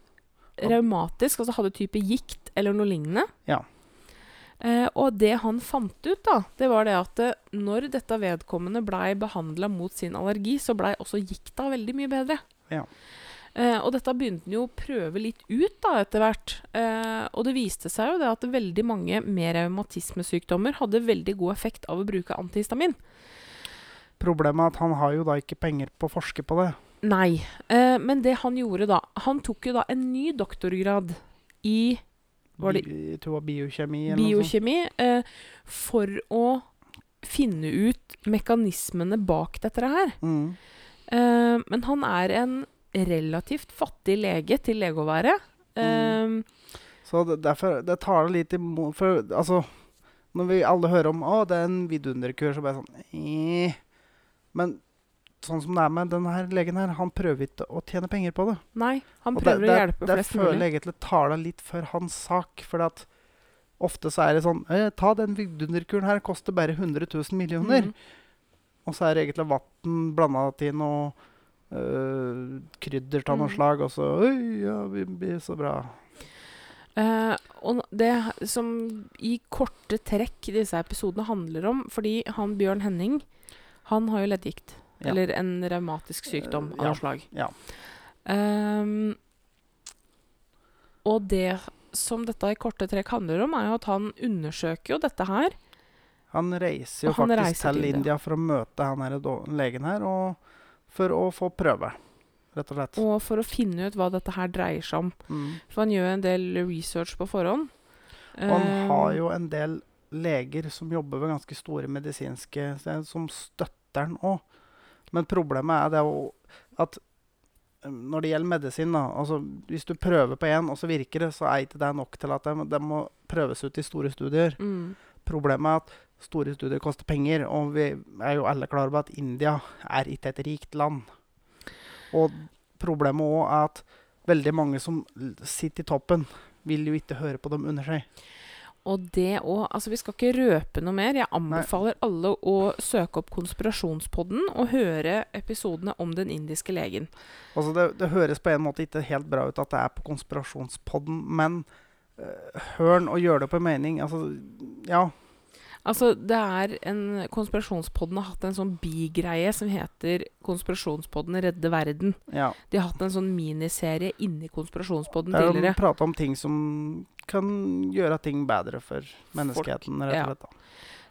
raumatisk, altså hadde type gikt eller noe lignende. Ja. Eh, og det han fant ut, da, det var det at eh, når dette vedkommende blei behandla mot sin allergi, så blei også gikta veldig mye bedre. Ja. Eh, og dette begynte han jo å prøve litt ut da etter hvert. Eh, og det viste seg jo det at veldig mange med revmatismesykdommer hadde veldig god effekt av å bruke antihistamin. Problemet er at han har jo da ikke penger på å forske på det. Nei. Eh, men det han gjorde da Han tok jo da en ny doktorgrad i Var det- Jeg tror det var biokjemi biokjemi eh, for å finne ut mekanismene bak dette her. Mm. Eh, men han er en relativt fattig lege til lege å være. Eh, Så det, derfor det tar det litt imot For altså Når vi alle hører om Å, det er en vidunderkur, så bare sånn eh. Men sånn som det er med denne her legen her, han prøver ikke å tjene penger på det. Nei, han prøver det, å hjelpe det, flest det føler jeg egentlig taler litt for hans sak. For at ofte så er det sånn eh, Ta den vidunderkuren her, koster bare 100 000 millioner. Mm. Og så er det egentlig vann blanda til noe øh, krydder av noe Mm. slag, og så Oi, ja, vi blir så bra. Uh, og det som i korte trekk disse episodene handler om Fordi han Bjørn Henning, han har jo leddgikt. Ja. Eller en revmatisk sykdom Eh, av ja. noe slag. Ehm, og det som dette i korte trekk handler om, er jo at han undersøker jo dette her. Han reiser jo han faktisk reiser til til India for å møte han her, legen her, og for å få prøve, rett og slett. Og for å finne ut hva dette her dreier seg om. Mm. For han gjør en del research på forhånd. Og han Ehm, har jo en del leger som jobber ved ganske store medisinske steder, som støtter han òg. Men problemet er det at um, når det gjelder medisin, da altså Hvis du prøver på én, og så virker det, så er ikke det nok til at det, det må prøves ut i store studier. mm, Problemet er at store studier koster penger, og vi er jo alle klar over at India er ikke et rikt land. Og problemet òg er at veldig mange som sitter i toppen, vil jo ikke høre på dem under seg. Og det òg Altså, vi skal ikke røpe noe mer. Jeg anbefaler alle å søke opp Konspirasjonspodden og høre episodene om den indiske legen. Altså det, det høres på en måte ikke helt bra ut at det er på konspirasjonspodden, men øh, hør den og gjør det på mening. Altså, ja. Altså, det er en Konspirasjonspodden har hatt en sånn bigreie som heter Konspirasjonspodden redde verden. ja. De har hatt en sånn miniserie inni Konspirasjonspodden Der de tidligere. prater om ting som kan gjøre ting bedre for menneskeheten, rett og slett. Ja.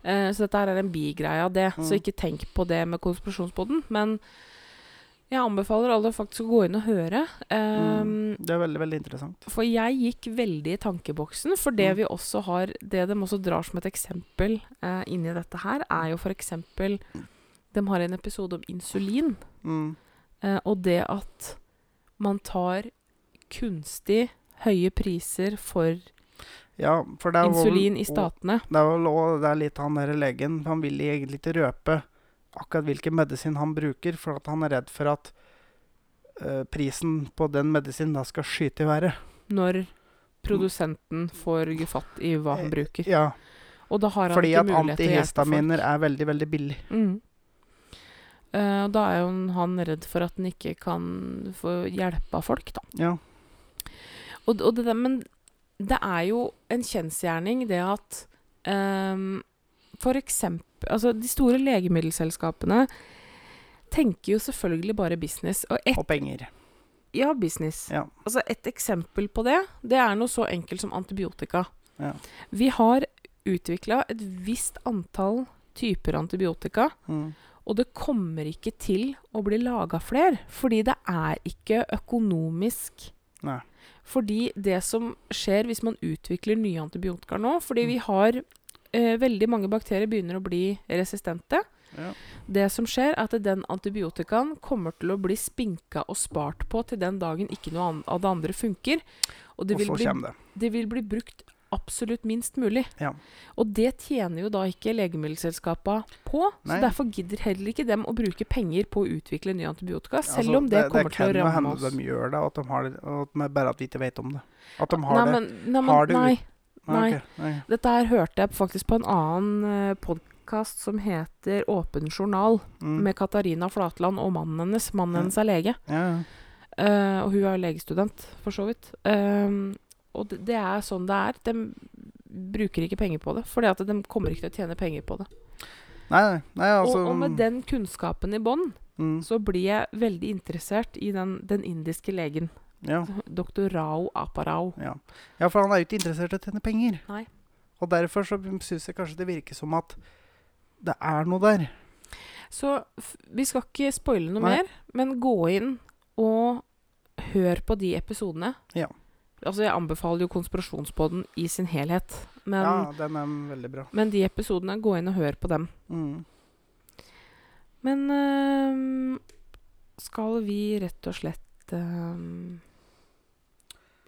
Uh, så dette her er en bigreie av det. Så Mm. ikke tenk på det med Konspirasjonspodden. Men jeg anbefaler alle faktisk å gå inn og høre. Um, Mm. Det er veldig, veldig interessant. For jeg gikk veldig i tankeboksen. For det Mm. vi også har Det de også drar som et eksempel eh, inni dette her, er jo eksempel De har en episode om insulin. Mm. Eh, og det at man tar kunstig høye priser for Ja, for det er vel- insulin i og- statene. Det er vel det er litt han derre legen Han vil egentlig ikke røpe akkurat hvilken medisin han bruker, for at han er redd for at uh, prisen på den medisinen da skal skyte i været. Når produsenten får fatt i hva han bruker. Ja, Og da har han fordi ikke at mulighet til å hjelpe folk. antihistaminer er veldig, veldig billig. Mm. Uh, da er jo han redd for at han ikke kan få hjelpe av folk, da. Ja. Og, og det der, men det er jo en kjensgjerning det at ehm, For eksempel Altså, de store legemiddelselskapene tenker jo selvfølgelig bare business. Og et, Og penger. Ja, business. Ja. Altså Et eksempel på det, det er noe så enkelt som antibiotika. Ja. Vi har utvikla et visst antall typer antibiotika, Mm. og det kommer ikke til å bli laga flere, fordi det er ikke økonomisk. Nei. Fordi det som skjer hvis man utvikler nye antibiotika nå Fordi Mm. vi har eh, Veldig mange bakterier begynner å bli resistente. Ja. Det som skjer, er at den antibiotikaen kommer til å bli spinka og spart på til den dagen ikke noe av det andre funker. Og det Og vil, så bli, det. det vil bli brukt absolutt minst mulig. Ja. Og det tjener jo da ikke legemiddelselskapa på. Nei. Så derfor gidder heller ikke dem å bruke penger på å utvikle nye antibiotika, selv Altså, om det, kommer til å ramme oss. Det kan hende de gjør det, og at de har det, og at bare at vi ikke vet om det. At de har nei, det. men, nei, men, Har det nei. Okay. nei. Dette her hørte jeg faktisk på en annen uh, podkast som heter Åpen journal, Mm. med Katarina Flatland og mannen hennes. Mannen hennes er lege, Ja, ja. Uh, og hun er legestudent, for så vidt. Ehm, og det, det er sånn det er. De bruker ikke penger på det, at de kommer ikke til å tjene penger på det. Nei, nei, nei, altså og, og med den kunnskapen i bånn, mm, så blir jeg veldig interessert i den, den indiske legen. Ja, Dr. Rao Aparao. ja. ja, for han er jo ikke interessert i å tjene penger. Nei. Og derfor så syns jeg kanskje det virker som at det er noe der. Så vi skal ikke spoile noe Nei. mer, men gå inn og hør på de episodene. Ja. Altså, jeg anbefaler jo Konspirasjonspodden i sin helhet. Men, ja, den er veldig bra. men de episodene, gå inn og hør på dem. Mm. Men øh, skal vi rett og slett øhm,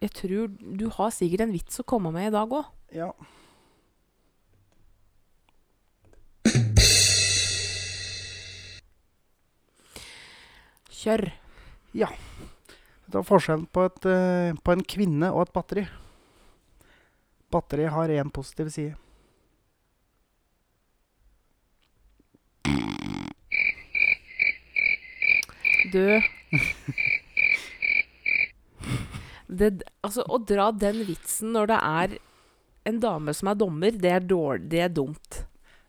Jeg tror du har sikkert en vits å komme med i dag òg. Ja. Kjør. Ja. Det er forskjellen på, et, eh, på en kvinne og et batteri. Batteriet har én positiv side. Du det, Altså, å dra den vitsen når det er en dame som er dommer, det er dårlig. Det er dumt.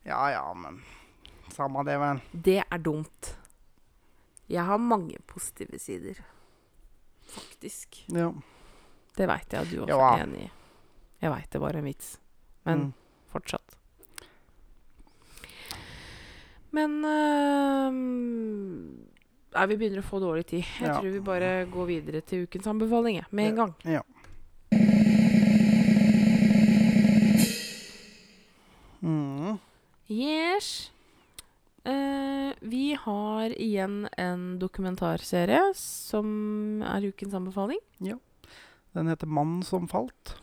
Ja ja, men samme det, vel. Det er dumt. Jeg har mange positive sider. Faktisk. Ja. Det veit jeg at du også Ja. er enig i. Jeg veit det var en vits. Men Mm. fortsatt. Men øhm, Nei, vi begynner å få dårlig tid. Jeg Ja. tror vi bare går videre til ukens anbefaling med en gang. Ja. Mm. Yes. Uh, vi har igjen en dokumentarserie som er ukens anbefaling. Ja. Den heter 'Mannen som falt'.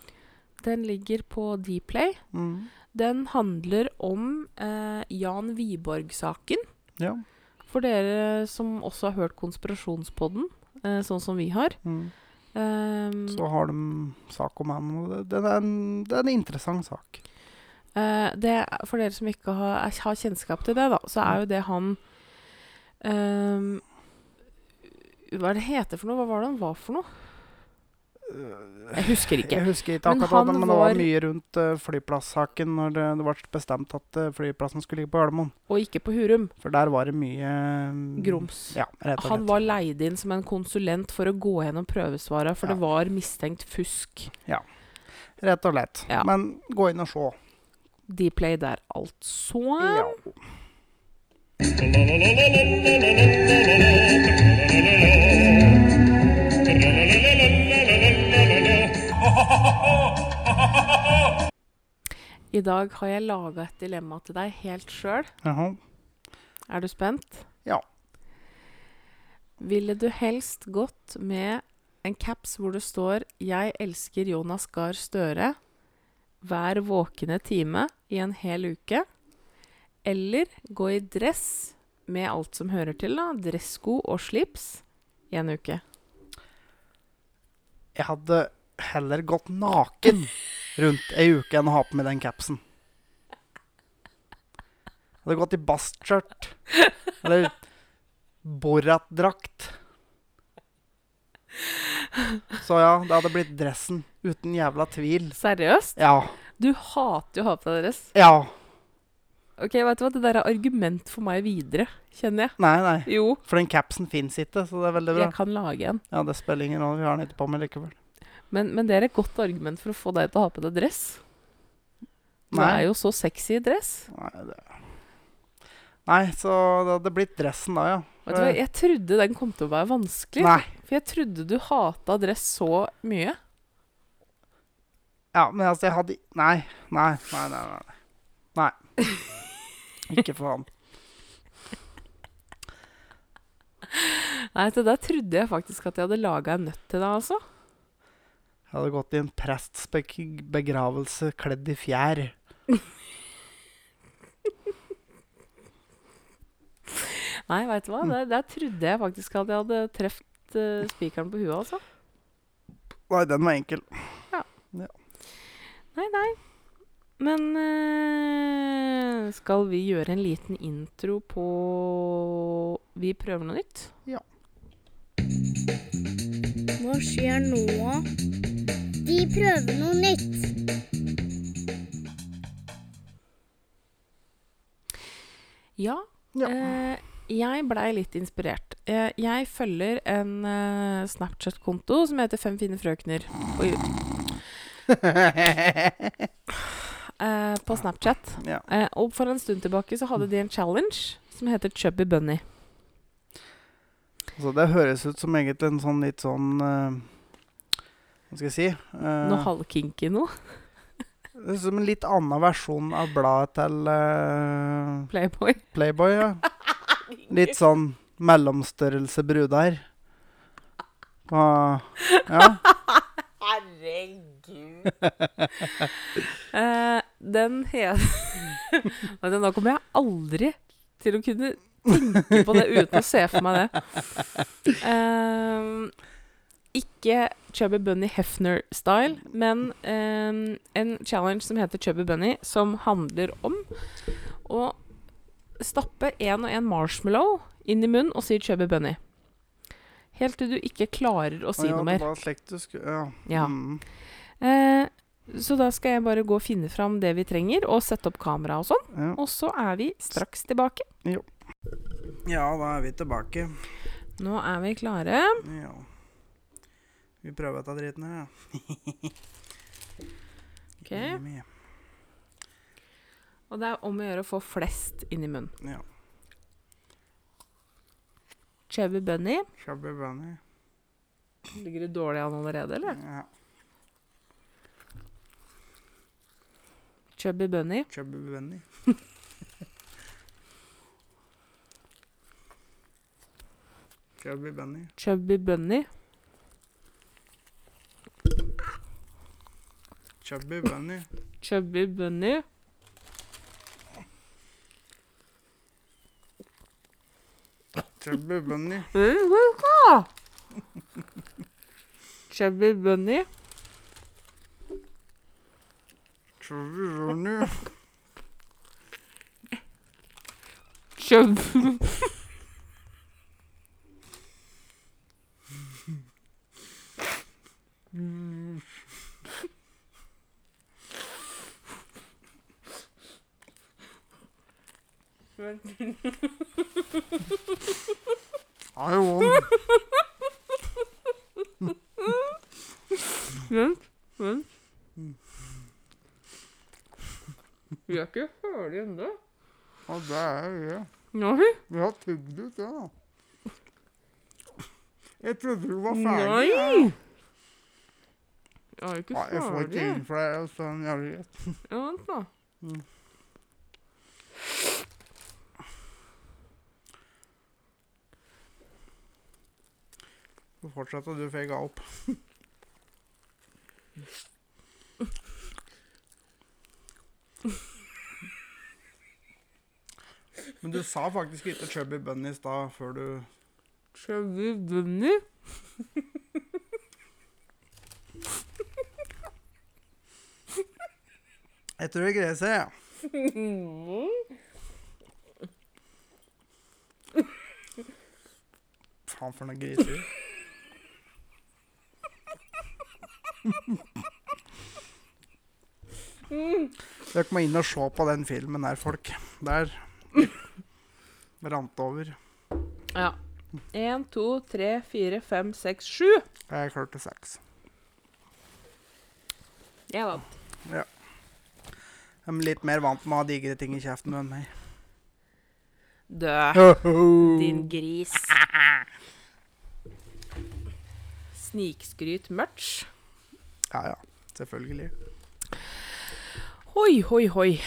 Den ligger på Dplay. Mm. Den handler om uh, Jan Wiborg-saken. Ja. For dere som også har hørt Konspirasjonspodden, eh, sånn som vi har. Mm. um, Så har de sak om han, og det, det, er en, det er en interessant sak. eh, det, for dere som ikke har, er- har kjennskap til det, da, så er jo det han um, Hva er det heter for noe? Hva var det han var for noe? Jeg husker ikke. Jeg husker ikke akkurat men, han men det var var- mye rundt uh, flyplassaken når det, det ble bestemt at eh, flyplassen skulle ligge på Gardermoen. Og ikke på Hurum. For der var det mye mm, Grums. Ja, rett og Han var leid inn som en konsulent for å gå gjennom prøvesvara, for Ja. det var mistenkt fusk. Ja. Rett og slett. Ja. Men gå inn og se. Dplay der, altså. Ja. I dag har jeg laga et dilemma til deg helt sjøl. Er du spent? Ja. Ville du helst gått med en caps hvor det står 'Jeg elsker Jonas Gahr Støre'. Hver våkne time i en hel uke. Eller gå i dress med alt som hører til, da. Dressko og slips i en uke. Jeg hadde heller gått naken rundt ei uke enn å ha på meg den capsen. Jeg hadde gått i bastskjørt. Eller Borat-drakt. Så ja, det hadde blitt dressen. Uten jævla tvil. Seriøst? Ja. Du hater jo å ha på deg dress. Ja. Ok, vet du hva? Det der er argument for meg videre, kjenner jeg. Nei, nei. Jo, For den capsen fins ikke, så det er veldig bra. jeg kan lage en. Ja, det spiller ingen rolle. Vi har den ikke på meg likevel. Men, men det er et godt argument for å få deg til å ha på deg dress. Du er jo så sexy i dress. Nei, det... Nei, så det hadde blitt dressen da, ja. Vet du hva, Jeg trodde den kom til å være vanskelig. Nei. For jeg trodde du hata dress så mye. Ja, men altså, jeg hadde Nei, nei, nei, nei. Nei. nei. Ikke faen. Nei, så der trodde jeg faktisk at jeg hadde laga en nøtt til deg, altså. Jeg hadde gått i en prests begravelse kledd i fjær. Nei, veit du hva? Der, der trodde jeg faktisk at jeg hadde truffet uh, spikeren på huet, altså. Nei, den var enkel. Ja. Nei, nei. Men uh, skal vi gjøre en liten intro på Vi prøver noe nytt? Ja. Hva skjer nå? De prøver noe nytt. Ja. Ja. Eh, jeg blei litt inspirert. Eh, jeg følger en eh, Snapchat-konto som heter Fem fine frøkner. Oi, eh, på Snapchat. ja. Eh, og for en stund tilbake så hadde de en challenge som heter Chubby Bunny. Altså, det høres ut som egentlig en sånn litt sånn eh, Hva skal jeg si? Uh, Noe halvkinky noe. er som en litt annen versjon av bladet til uh, Playboy. Playboy. Ja. Litt sånn mellomstørrelse brudar. Uh, ja. Herregud. uh, den heter Nå kommer jeg aldri til å kunne tenke på det uten å se for meg det. Eh, ikke Chubby Bunny Hefner-style, men um, en challenge som heter Chubby Bunny, som handler om å stappe en og en marshmallow inn i munnen og si Chubby Bunny. Helt til du ikke klarer å si Å ja, noe mer. Det var du skulle Ja. Ja. Mm. Eh, så da skal jeg bare gå og finne fram det vi trenger, og sette opp kamera og sånn. ja. Og så er vi straks tilbake. Ja, da er vi tilbake. Nå er vi klare. Ja. Vi prøver dette driten her, ja. Ok. Og det er om å gjøre å få flest inn i munnen. Ja. Chubby Bunny. Chubby bunny. Ligger du dårlig an allerede, eller? Ja. Chubby Bunny. Chubby bunny. Chubby bunny. Chubby Bunny. Chubby bunny. Chubby Bunny. Chubby bunny. Chubby Bunny. Chubby bunny. Chubby Won. Vent, vent. Vi er ikke ferdige ennå. Ja, det er vi. Nei. Vi har tygd ut det, da. Jeg trodde du var ferdig. Nei! Jeg er ikke Ja, jeg får ikke inn flere, sånn jeg vet. Ja, vent, da. Så du før jeg ga opp. Men du sa faktisk ikke Chubby Bunny i stad før du Chubby Bunny? Jeg tror jeg greier seg, jeg. Faen for noen griser. Dere må inn og se på den filmen der, folk. Der rant over. Ja. Én, to, tre, fire, fem, seks, sju. Jeg klarte seks. Jeg vant. De er litt mer vant med å ha digre ting i kjeften enn meg. Dø, din gris. Snikskryt merch. Ja, ja. Selvfølgelig. Hoi, hoi, hoi.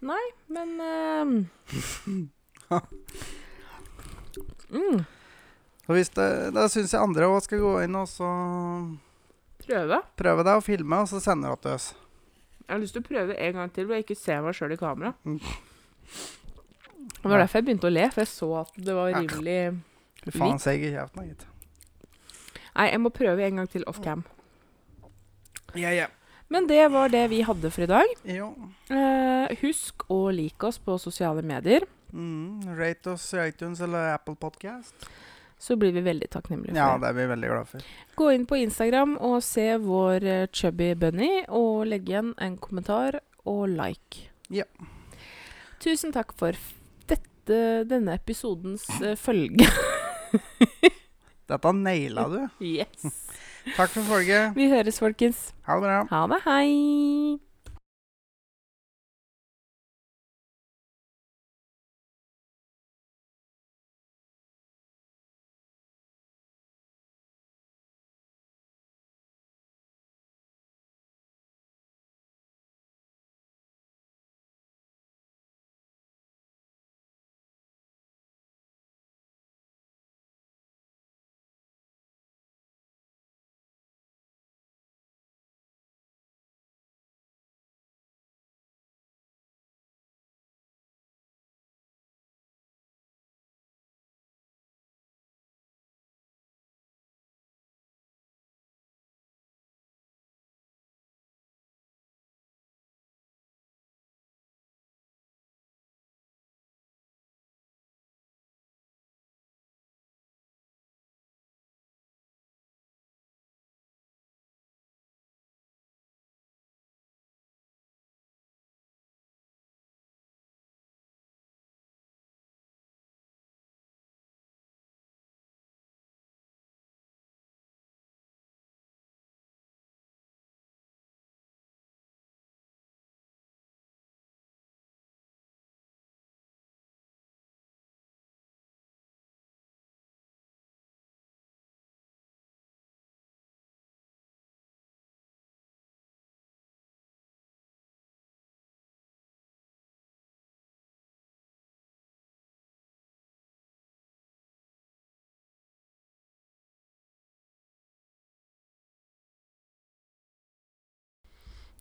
Nei, men uh... mm, hvis det, Da syns jeg andre òg skal gå inn og så Prøve. prøve deg og filme, og så sende det til oss. Jeg har lyst til å prøve en gang til hvor jeg ikke ser meg sjøl i kamera. Mm. Det var derfor jeg begynte å le, for jeg så at det var rimelig Fy faen, seig i kjeften, gitt. Nei, jeg må prøve en gang til off cam. Ja, ja. Men det var det vi hadde for i dag. Jo. Eh, husk å like oss på sosiale medier, Mm, rate oss i iTunes eller Apple Podcast. så blir vi veldig takknemlige Ja, for det. det er vi veldig glad for. Gå inn på Instagram og se vår eh, chubby bunny, og legg igjen en kommentar og like. Ja. Tusen takk for dette, denne episodens uh, følge. Dette naila du. Yes. Takk for folket. Vi høres, folkens. Ha det bra. Ha det. Hei.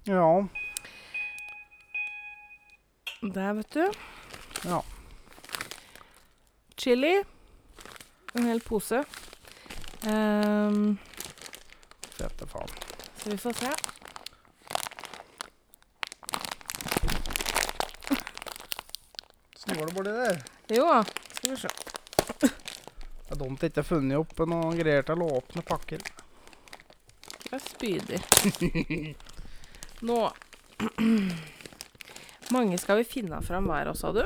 Ja. Der, vet du. Ja. Chili. En hel pose. Um, Fette faen. så vi får se. Åssen går det borti der? Jo da. Skal vi se. Det er dumt ikke har funnet opp noen greier til å åpne pakker. Jeg spyder. Nå mange skal vi finne fram hver, sa du?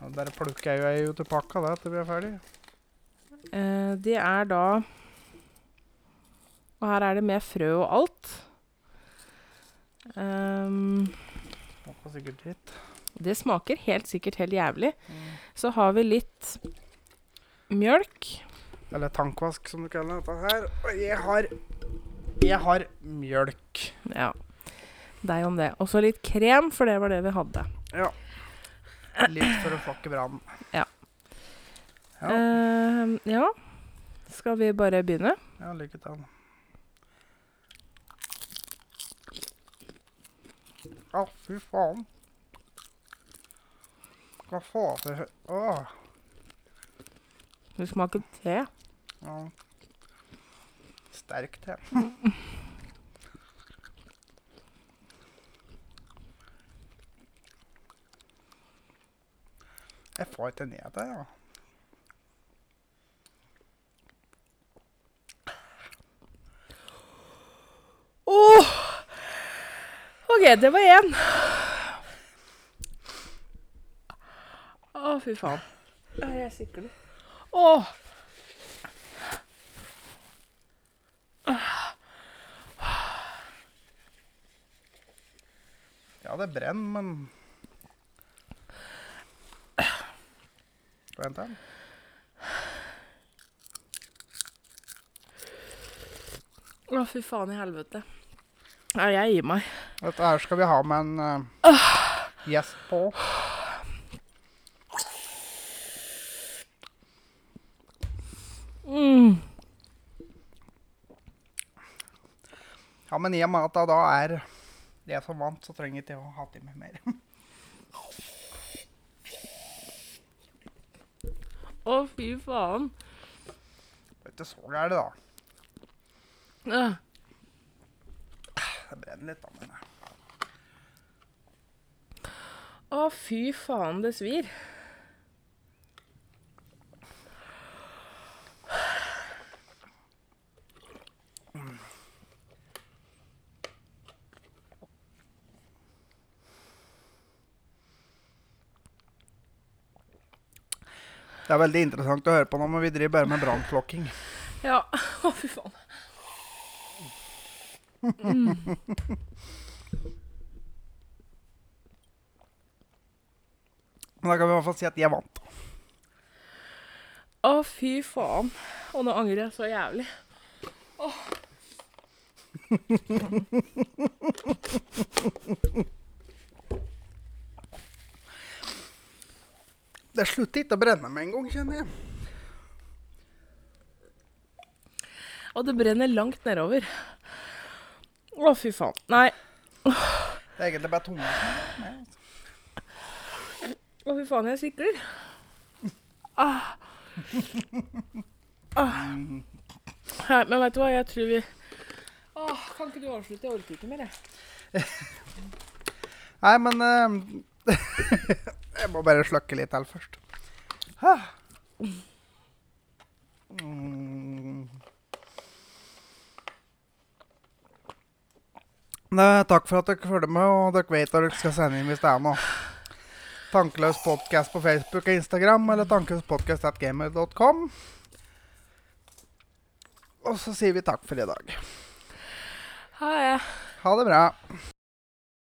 Ja, Der plukker jeg jo ei ut av pakka da, til vi er ferdig. Eh, det er da Og her er det med frø og alt. Um, Smaker sikkert dritt. det smaker helt sikkert helt jævlig. Så har vi litt mjølk. Eller tankvask, som du kaller dette her. Og jeg har Jeg har mjølk. Ja. Deg om det. Og så litt krem, for det var det vi hadde. Ja. Litt for å fakke brannen. Ja. Ja. Uh, ja. Skal vi bare begynne? Ja, lykke til. Å, fy faen. Hva faen. Åh. Vi smaker te. Ja. Sterk te. Jeg får ikke ned det, ja. Åh! OK, det var én. Å, fy faen. Jeg sikler. Åh! Ja, det brenner, men Vent da. Å, fy faen i helvete. Ja, jeg gir meg. Dette her skal vi ha med en uh, gjest på. Mm. Ja, men i og med at det da er det som vant, så trenger jeg ikke å ha til meg mer. Å, fy faen. Det er ikke så gærent, da. Øh. Det brenner litt, da. Men Å, fy faen, det svir. Det er veldig interessant å høre på nå, men vi driver bare med brannslokking. Ja. Å, fy faen. Men da kan vi i hvert fall si at jeg vant. Å, fy faen. Og nå angrer jeg så jævlig. Det slutter ikke å brenne med en gang, kjenner jeg. Og det brenner langt nedover. Å, fy faen. Nei. Det er egentlig bare tunga Å, fy faen, jeg sikler. Ah. Ah. Nei, men vet du hva, jeg tror vi Åh, Kan ikke du avslutte? Jeg orker ikke mer, jeg. Nei, men eh, Jeg må bare slukke litt til først. Ah. Mm. Nei, takk for at dere følger med, og dere vet hva dere skal sende inn hvis det er noe. Tankeløs podkast på Facebook og Instagram, eller tankeløspodcast.gamer.com. Og så sier vi takk for i dag. Ha det. Ha det bra.